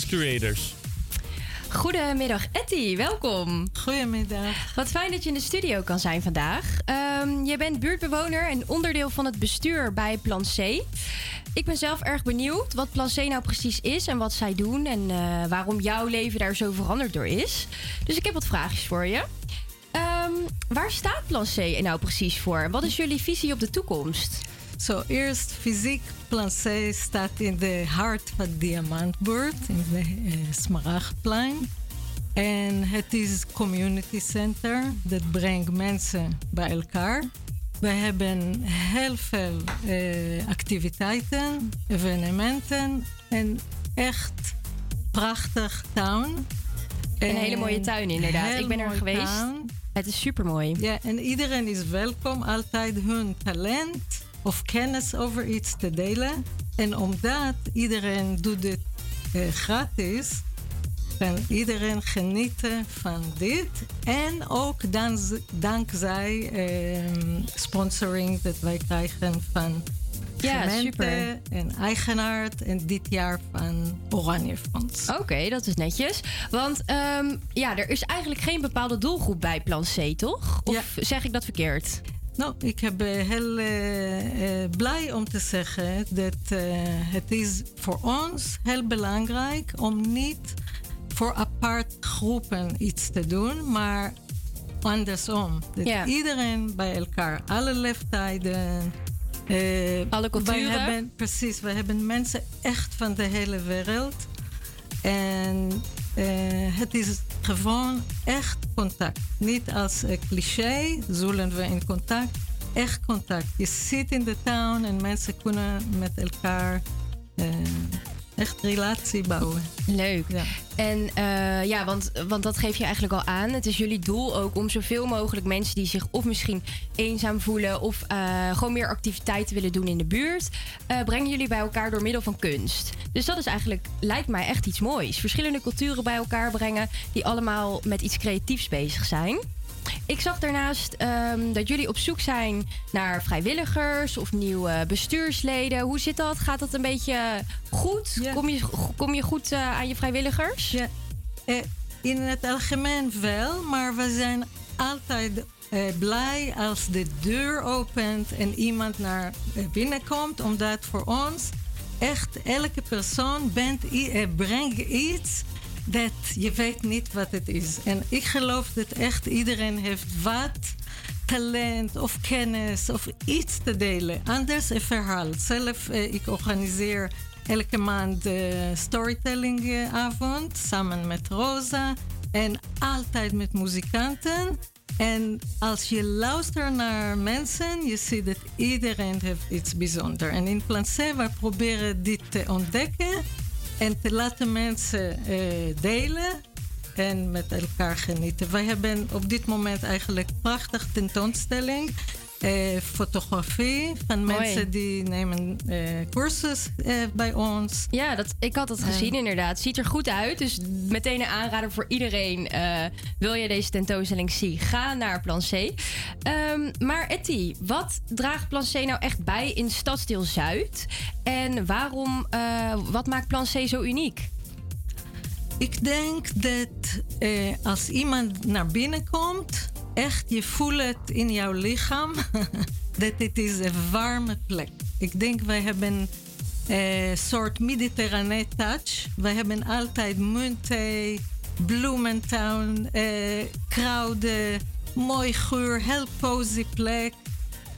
Campus Creators. Goedemiddag, Etty. Welkom. Goedemiddag. Wat fijn dat je in de studio kan zijn vandaag. Ehm, je bent buurtbewoner en onderdeel van het bestuur bij Plan C. Ik ben zelf erg benieuwd wat Plan C nou precies is en wat zij doen en eh, waarom jouw leven daar zo veranderd door is. Dus ik heb wat vraagjes voor je. Ehm, waar staat Plan C nou precies voor? Wat is jullie visie op de toekomst? Zo, eerst fysiek Plan C staat in de hart van Diamantbuurt, in de eh, Smaragdplein. En het is community center, dat brengt mensen bij elkaar. We hebben heel veel eh, activiteiten, evenementen en echt prachtig town. Een hele mooie tuin inderdaad. Ik ben er geweest. town. Het is super mooi. Ja, en iedereen is welkom altijd hun talent of kennis over iets te delen. En omdat iedereen doet dit eh, gratis, kan iedereen genieten van dit. En ook dan, dankzij eh, sponsoring dat wij krijgen van Ja, super. en eigenaar. En dit jaar van Oranje Fonds. Oké, dat is netjes. Want ehm, ja, er is eigenlijk geen bepaalde doelgroep bij Plan C, toch? Of zeg ik dat verkeerd? Nou, ik ben heel eh, eh, blij om te zeggen dat eh, het is voor ons heel belangrijk om niet voor apart groepen iets te doen, maar andersom. Dat Ja. iedereen bij elkaar, alle leeftijden. eh, Alle culturen. Hebben, precies, we hebben mensen echt van de hele wereld. En eh, het is gewoon echt contact. Niet als eh, cliché, zullen we in contact. Echt contact. Je zit in de town en mensen kunnen met elkaar eh, echt relatie bouwen. Leuk. En eh, ja, want, want dat geef je eigenlijk al aan. Het is jullie doel ook om zoveel mogelijk mensen die zich of misschien eenzaam voelen of eh, gewoon meer activiteiten willen doen in de buurt, eh, brengen jullie bij elkaar door middel van kunst. Dus dat is eigenlijk, lijkt mij echt iets moois. Verschillende culturen bij elkaar brengen die allemaal met iets creatiefs bezig zijn. Ik zag daarnaast ehm, dat jullie op zoek zijn naar vrijwilligers of nieuwe bestuursleden. Hoe zit dat? Gaat dat een beetje goed? Kom, je, kom je goed eh, aan je vrijwilligers? Ja, eh, in het algemeen wel, maar we zijn altijd eh, blij als de deur opent en iemand naar binnen komt, omdat voor ons echt elke persoon bent, brengt iets dat je weet niet wat het is. En ik geloof dat echt iedereen heeft wat talent of kennis of iets te delen. Anders een verhaal. Zelf, eh, ik organiseer elke maand de storytellingavond samen met Rosa. En altijd met muzikanten. En als je luistert naar mensen, je ziet dat iedereen heeft iets bijzonders. En in Plan C, we proberen dit te ontdekken en te laten mensen eh, delen en met elkaar genieten. Wij hebben op dit moment eigenlijk een prachtige tentoonstelling. Eh, fotografie van Mooi. mensen die nemen eh cursus eh, bij ons. Ja, dat, ik had dat gezien inderdaad. Ziet er goed uit. Dus meteen een aanrader voor iedereen. wil je deze tentoonstelling zien? Ga naar Plan C. Ehm, maar Etty, wat draagt Plan C nou echt bij in Stadsdeel Zuid? En waarom, wat maakt Plan C zo uniek? Ik denk dat als iemand naar binnen komt, echt je voelt het in jouw lichaam [LAUGHS] dat het is een warme plek. Ik denk wij hebben een soort mediterrane touch. Wij hebben altijd muntthee, bloementuin, eh, kruiden, mooi geur, heel cozy plek.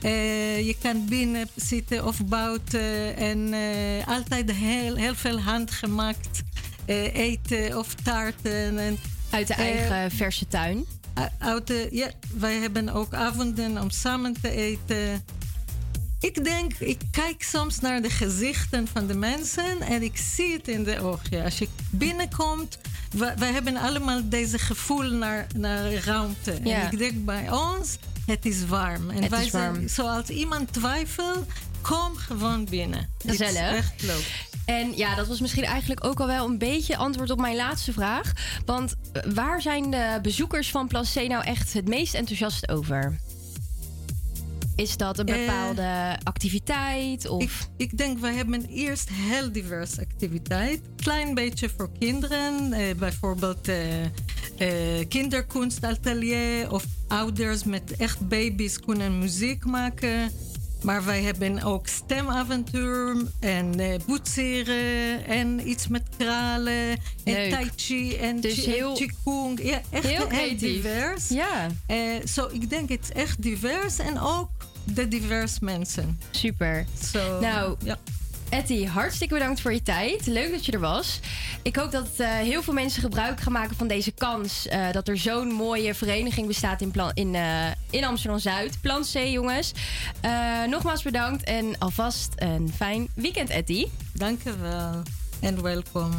Eh, je kan binnen zitten of buiten en eh, altijd heel, heel veel handgemaakt eh, eten of taarten. En, Uit de eigen verse tuin? Uit de, ja, wij hebben ook avonden om samen te eten. Ik denk, ik kijk soms naar de gezichten van de mensen en ik zie het in de ogen. Als je binnenkomt, wij, wij hebben allemaal deze gevoel naar, naar ruimte. Ja. En ik denk bij ons, het is warm. En Het wij is zijn, warm. zoals iemand twijfelt, kom gewoon binnen. Gezellig. echt leuk. En ja, dat was misschien eigenlijk ook al wel een beetje antwoord op mijn laatste vraag. Want waar zijn de bezoekers van Plan C nou echt het meest enthousiast over? Is dat een Eh, bepaalde activiteit? Of... Ik, ik denk, wij hebben eerst heel diverse activiteit. Klein beetje voor kinderen. eh, bijvoorbeeld eh, eh, kinderkunstatelier. Of ouders met echt baby's kunnen muziek maken. Maar wij hebben ook stemavontuur en eh boetseren en iets met kralen en Leuk. tai chi en Dus chi- heel- qigong. Ja, echt heel divers. Ja. Eh, Zo, ik denk het is echt divers en ook de divers mensen. Super. Zo, nou, ja. Etty, hartstikke bedankt voor je tijd. Leuk dat je er was. Ik hoop dat eh, heel veel mensen gebruik gaan maken van deze kans. eh, dat er zo'n mooie vereniging bestaat in, plan, in, eh, in Amsterdam-Zuid. Plan C, jongens. Eh, nogmaals bedankt en alvast een fijn weekend, Etty. Dank je wel. En welkom.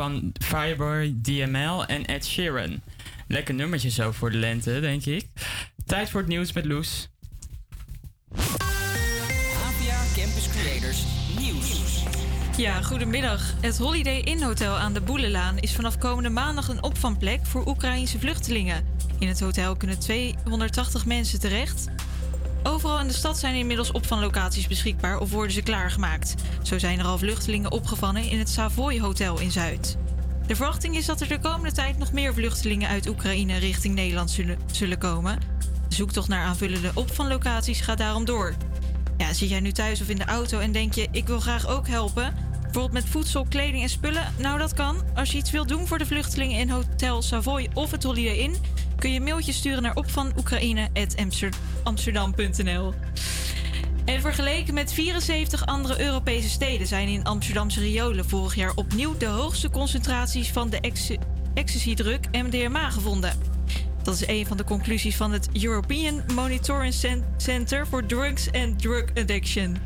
Van Fireboy DML en Ed Sheeran. Lekker nummertje zo voor de lente, denk ik. Tijd voor het nieuws met Loes. APA Campus Creators Nieuws. Ja, goedemiddag. Het Holiday Inn Hotel aan de Boelenlaan is vanaf komende maandag een opvangplek voor Oekraïnse vluchtelingen. In het hotel kunnen 280 mensen terecht. Overal in de stad zijn inmiddels opvanglocaties beschikbaar of worden ze klaargemaakt. Zo zijn er al vluchtelingen opgevangen in het Savoy Hotel in Zuid. De verwachting is dat er de komende tijd nog meer vluchtelingen uit Oekraïne richting Nederland zullen, zullen komen. De zoektocht naar aanvullende opvanglocaties gaat daarom door. Ja, zit jij nu thuis of in de auto en denk je: ik wil graag ook helpen? Bijvoorbeeld met voedsel, kleding en spullen? Nou, dat kan. Als je iets wilt doen voor de vluchtelingen in Hotel Savoy of het Holiday Inn, kun je een mailtje sturen naar opvanoekraïne.amsterdam.nl. En vergeleken met 74 andere Europese steden zijn in Amsterdamse riolen vorig jaar opnieuw de hoogste concentraties van de ecstasy-druk MDMA gevonden. Dat is een van de conclusies van het European Monitoring Cen- Center for Drugs and Drug Addiction.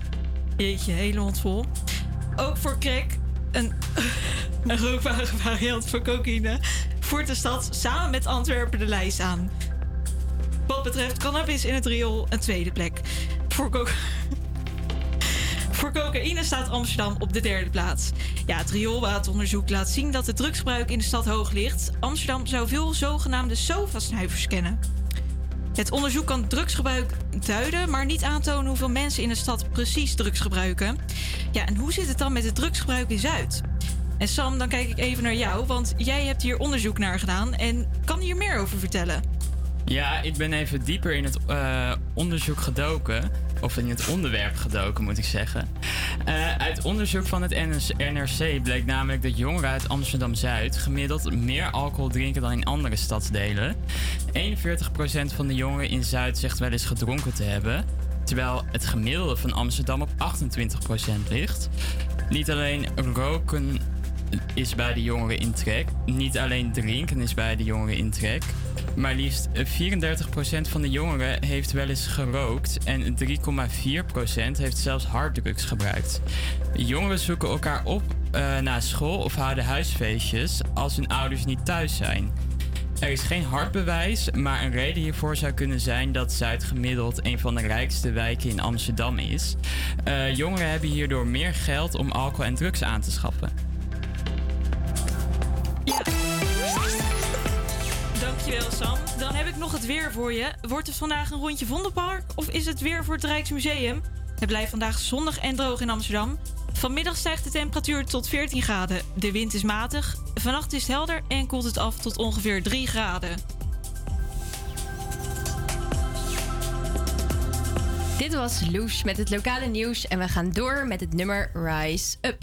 Jeetje, hele mond vol. Ook voor crack, een, [LAUGHS] een rookbare variant van cocaïne, voert de stad samen met Antwerpen de lijst aan. Wat betreft cannabis in het riool een tweede plek. Voor, co- [LAUGHS] voor cocaïne staat Amsterdam op de derde plaats. Ja, het rioolwateronderzoek laat zien dat het drugsgebruik in de stad hoog ligt. Amsterdam zou veel zogenaamde sofa-snuivers kennen. Het onderzoek kan drugsgebruik duiden, maar niet aantonen hoeveel mensen in de stad precies drugs gebruiken. Ja, en hoe zit het dan met het drugsgebruik in Zuid? En Sam, dan kijk ik even naar jou, want jij hebt hier onderzoek naar gedaan en kan hier meer over vertellen. Ja, ik ben even dieper in het eh, onderzoek gedoken. Of in het onderwerp gedoken, moet ik zeggen. Eh, uit onderzoek van het NRC bleek namelijk dat jongeren uit Amsterdam Zuid gemiddeld meer alcohol drinken dan in andere stadsdelen. 41% van de jongeren in Zuid zegt wel eens gedronken te hebben. Terwijl het gemiddelde van Amsterdam op 28% ligt. Niet alleen roken is bij de jongeren in trek. Niet alleen drinken is bij de jongeren in trek. Maar liefst 34% van de jongeren heeft wel eens gerookt en 3,4% heeft zelfs harddrugs gebruikt. Jongeren zoeken elkaar op eh, na school of houden huisfeestjes als hun ouders niet thuis zijn. Er is geen hard bewijs, maar een reden hiervoor zou kunnen zijn dat Zuid gemiddeld een van de rijkste wijken in Amsterdam is. Eh, jongeren hebben hierdoor meer geld om alcohol en drugs aan te schaffen. Dankjewel Sam. Dan heb ik nog het weer voor je. Wordt het vandaag een rondje Vondelpark of is het weer voor het Rijksmuseum? Het blijft vandaag zonnig en droog in Amsterdam. Vanmiddag stijgt de temperatuur tot 14 graden. De wind is matig. Vannacht is het helder en koelt het af tot ongeveer 3 graden. Dit was Loes met het lokale nieuws en we gaan door met het nummer Rise Up.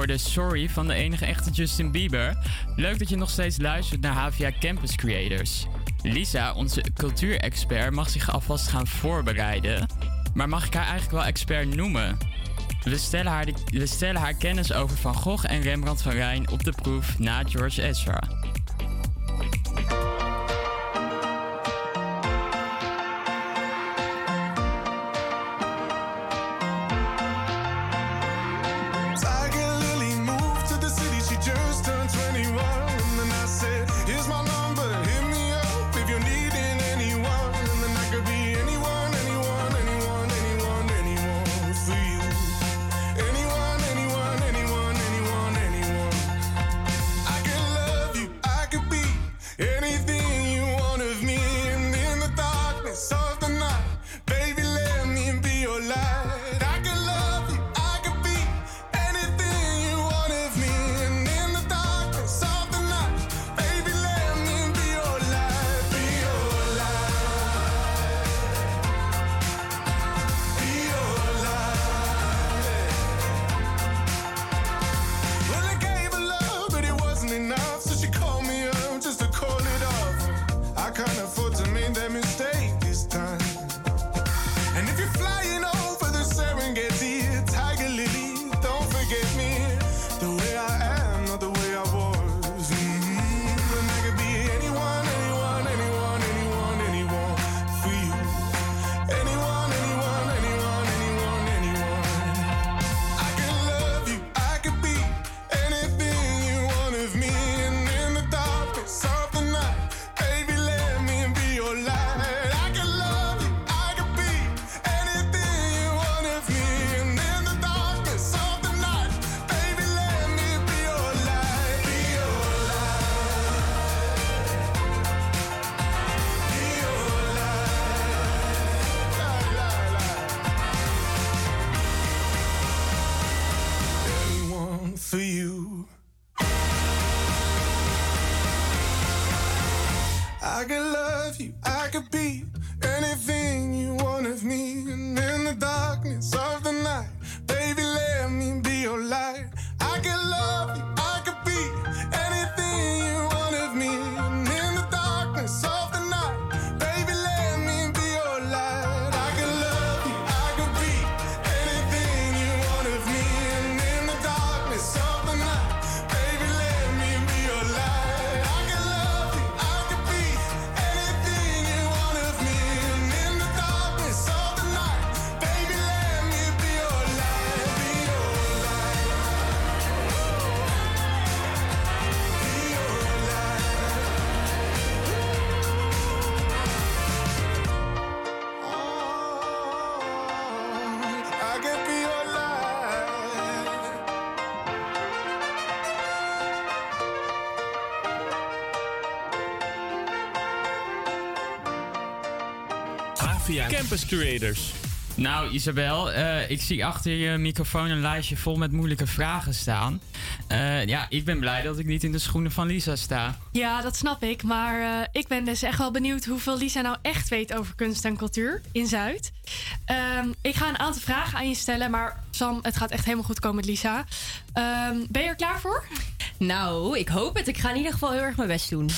hoorde Sorry van de enige echte Justin Bieber. Leuk dat je nog steeds luistert naar HVA Campus Creators. Lisa, onze cultuurexpert, mag zich alvast gaan voorbereiden. Maar mag ik haar eigenlijk wel expert noemen? We stellen haar, de, we stellen haar kennis over Van Gogh en Rembrandt van Rijn op de proef na George Ezra. Campus Creators. Nou, Isabel, eh, ik zie achter je microfoon een lijstje vol met moeilijke vragen staan. Eh, ja, ik ben blij dat ik niet in de schoenen van Lisa sta. Ja, dat snap ik. Maar eh, ik ben dus echt wel benieuwd hoeveel Lisa nou echt weet over kunst en cultuur in Zuid. Ehm, ik ga een aantal vragen aan je stellen, maar Sam, het gaat echt helemaal goed komen met Lisa. Ehm, ben je er klaar voor? Nou, ik hoop het. Ik ga in ieder geval heel erg mijn best doen.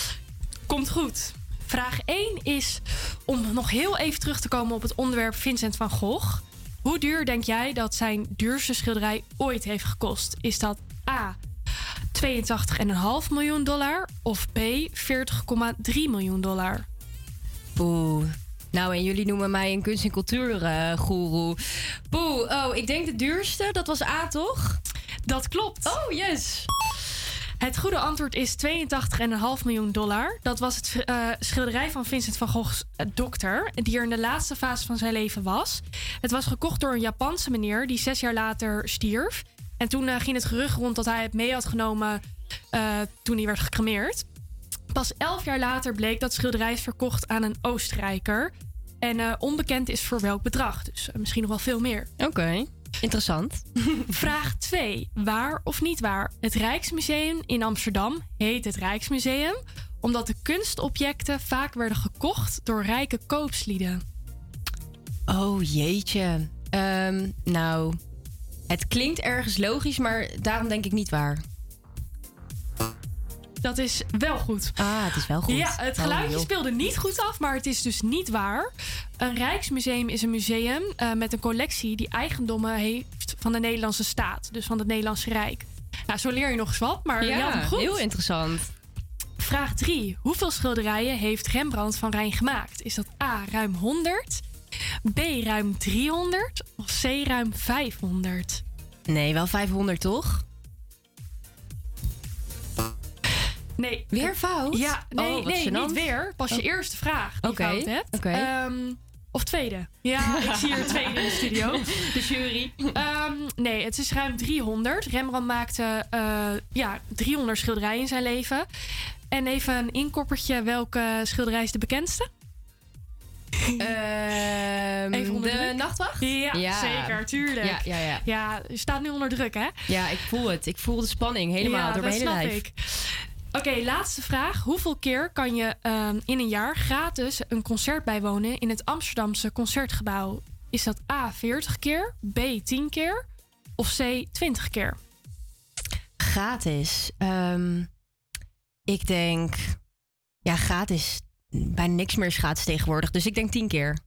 Komt goed. Vraag 1 is om nog heel even terug te komen op het onderwerp Vincent van Gogh. Hoe duur denk jij dat zijn duurste schilderij ooit heeft gekost? Is dat A. 82,5 miljoen dollar of B. 40,3 miljoen dollar? Oeh. Nou, en jullie noemen mij een kunst- en cultuurgoeroe. Poeh, oh, ik denk de duurste. Dat was A, toch? Dat klopt. Oh, yes. Het goede antwoord is 82,5 miljoen dollar. Dat was het eh, schilderij van Vincent van Gogh's eh, dokter, die er in de laatste fase van zijn leven was. Het was gekocht door een Japanse meneer die zes jaar later stierf. En toen eh, ging het gerucht rond dat hij het mee had genomen toen hij werd gecremeerd. Pas elf jaar later bleek dat schilderij is verkocht aan een Oostenrijker. En onbekend is voor welk bedrag. Dus misschien nog wel veel meer. Oké, interessant. [LAUGHS] Vraag 2. Waar of niet waar? Het Rijksmuseum in Amsterdam heet het Rijksmuseum omdat de kunstobjecten vaak werden gekocht door rijke koopslieden. Oh jeetje. Ehm, nou, het klinkt ergens logisch, maar daarom denk ik niet waar. Dat is wel goed. Ah, het is wel goed. Ja, het Oh, geluidje speelde niet goed af, maar het is dus niet waar. Een Rijksmuseum is een museum eh, met een collectie die eigendommen heeft van de Nederlandse staat. Dus van het Nederlandse Rijk. Nou, zo leer je nog eens wat, maar je had hem Ja, goed. heel interessant. Vraag 3. Hoeveel schilderijen heeft Rembrandt van Rijn gemaakt? Is dat A, ruim 100, B, ruim 300 of C, ruim 500? Nee, wel 500 toch? Nee. Weer fout? Ja, nee, Oh, nee gênant. niet weer. Pas je Oh. eerste vraag die Oké, je fout hebt. oké. Ehm, of tweede. Ja, [LAUGHS] ik zie hier tweede in de studio. De jury. Ehm, nee, het is ruim 300. Rembrandt maakte eh, ja, 300 schilderijen in zijn leven. En even een inkoppertje. Welke schilderij is de bekendste? Ehm, Even onder de druk. nachtwacht? Ja, Ja. zeker, tuurlijk. Ja, ja, ja. Ja, je staat nu onder druk, hè? Ja, ik voel het. Ik voel de spanning helemaal ja, door mijn dat hele snap lijf. ik. Oké, laatste vraag. Hoeveel keer kan je ehm, in een jaar gratis een concert bijwonen in het Amsterdamse concertgebouw? Is dat A 40 keer, B 10 keer of C 20 keer? Gratis. Ehm, ik denk... Ja, gratis. Bijna niks meer is gratis tegenwoordig. Dus ik denk tien keer.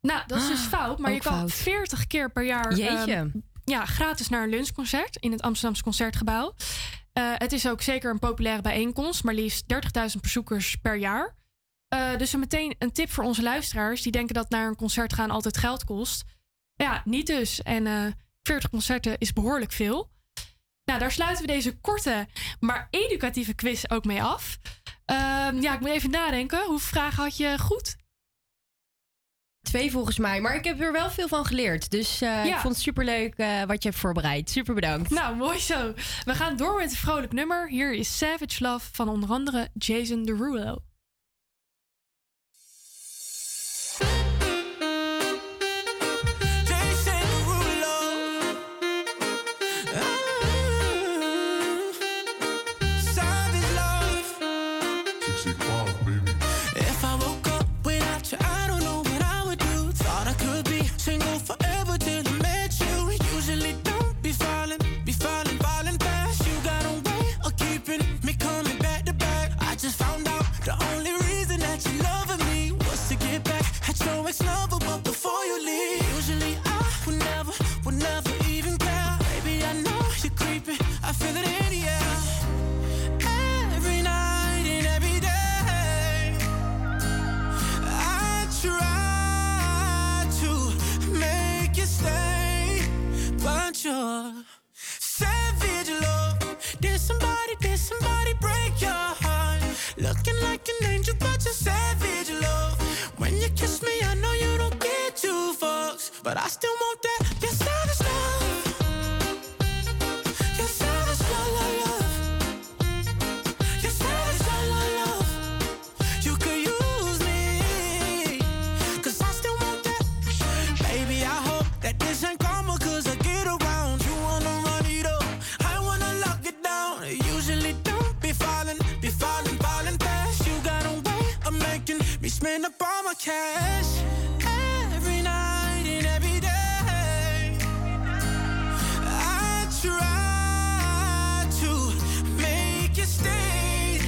Nou, dat is dus fout, maar je kan fout. 40 keer per jaar Jeetje. ehm, ja, gratis naar een lunchconcert in het Amsterdamse concertgebouw. Eh, het is ook zeker een populaire bijeenkomst, maar liefst 30.000 bezoekers per jaar. Eh, dus een meteen een tip voor onze luisteraars die denken dat naar een concert gaan altijd geld kost. Ja, niet dus. En eh 40 concerten is behoorlijk veel. Nou, daar sluiten we deze korte, maar educatieve quiz ook mee af. Ehm, ja, ik moet even nadenken. Hoeveel vragen had je goed? Twee volgens mij. Maar ik heb er wel veel van geleerd. Dus eh, ik vond het superleuk eh, wat je hebt voorbereid. Super bedankt. Nou, mooi zo. We gaan door met een vrolijk nummer. Hier is Savage Love van onder andere Jason Derulo. Savage love. When you kiss me, I know you don't get two fucks, but I still want that. You're savage cash every night and every day. I try to make you stay,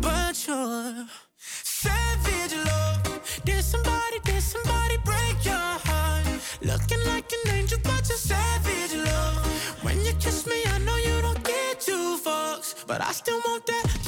but you're savage love. Did somebody, did somebody break your heart? Looking like an angel, but you're savage love. When you kiss me, I know you don't get two fucks, but I still want that.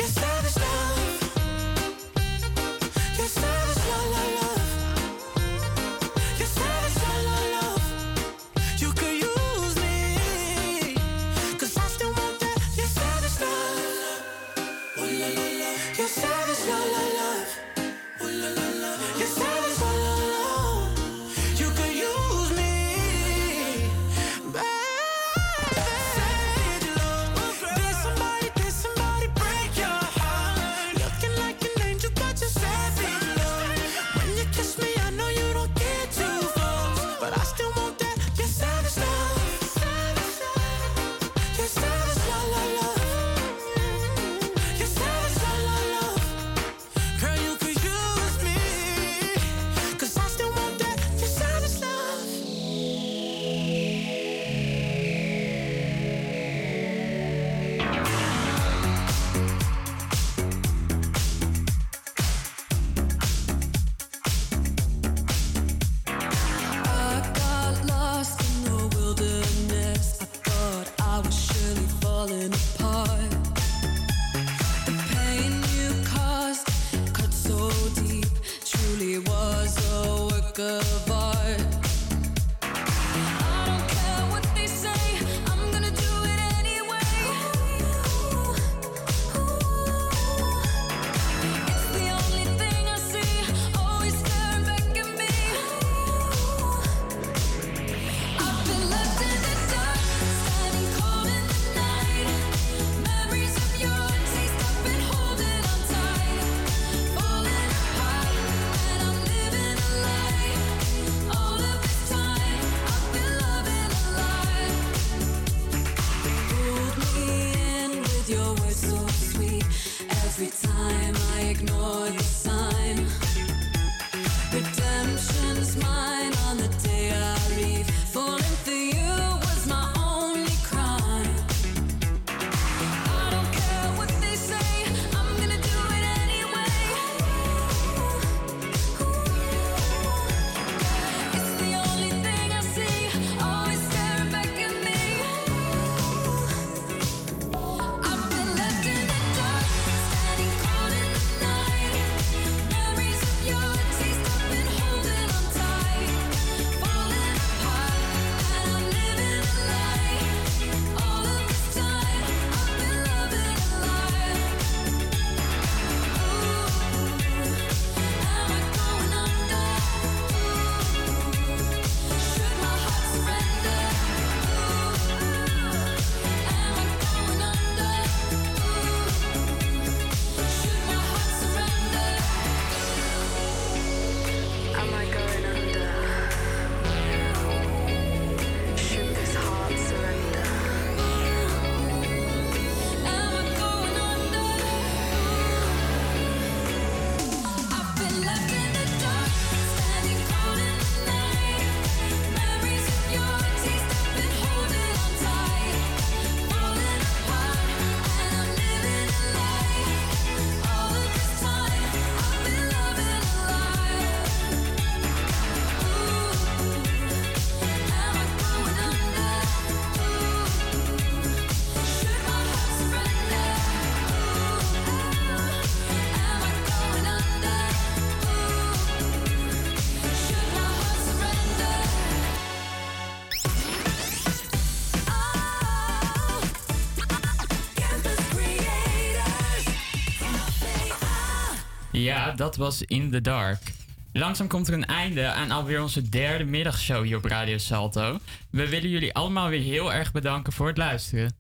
Ja, dat was In the Dark. Langzaam komt er een einde aan alweer onze derde middagshow hier op Radio Salto. We willen jullie allemaal weer heel erg bedanken voor het luisteren.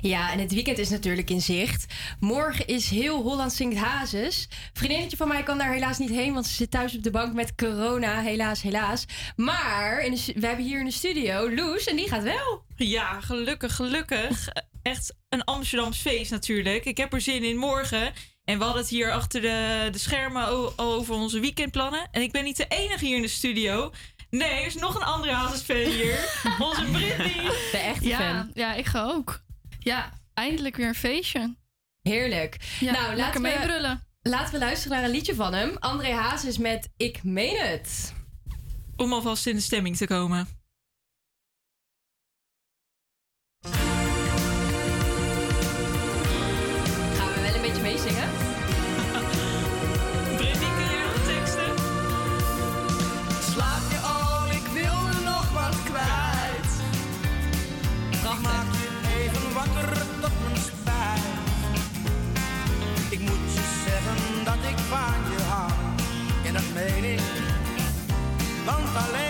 Ja, en het weekend is natuurlijk in zicht. Morgen is heel Holland Zingt Hazes. Vriendinnetje van mij kan daar helaas niet heen, want ze zit thuis op de bank met corona. Helaas, helaas. Maar we hebben hier in de studio Loes en die gaat wel. Ja, gelukkig, gelukkig. Echt een Amsterdams feest natuurlijk. Ik heb er zin in morgen. En we hadden het hier achter de, de schermen over onze weekendplannen. En ik ben niet de enige hier in de studio. Nee, er is nog een andere HSV hier. [LAUGHS] onze Britney. De echte ja, fan. Ja, ik ga ook. Ja, eindelijk weer een feestje. Heerlijk. Nou, laten we, meebrullen. Laten we luisteren naar een liedje van hem. André Hazes met Ik Meen Het. Om alvast in de stemming te komen. Van Valen.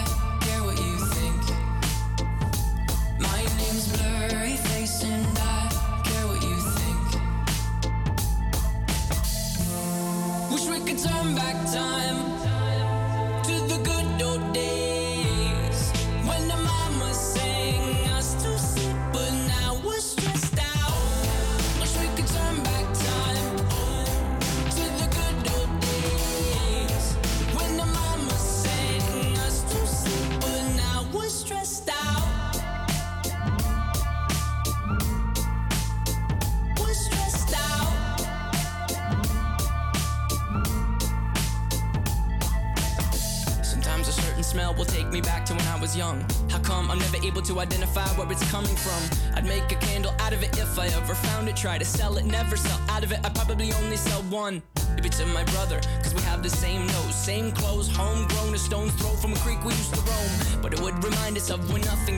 is of when nothing.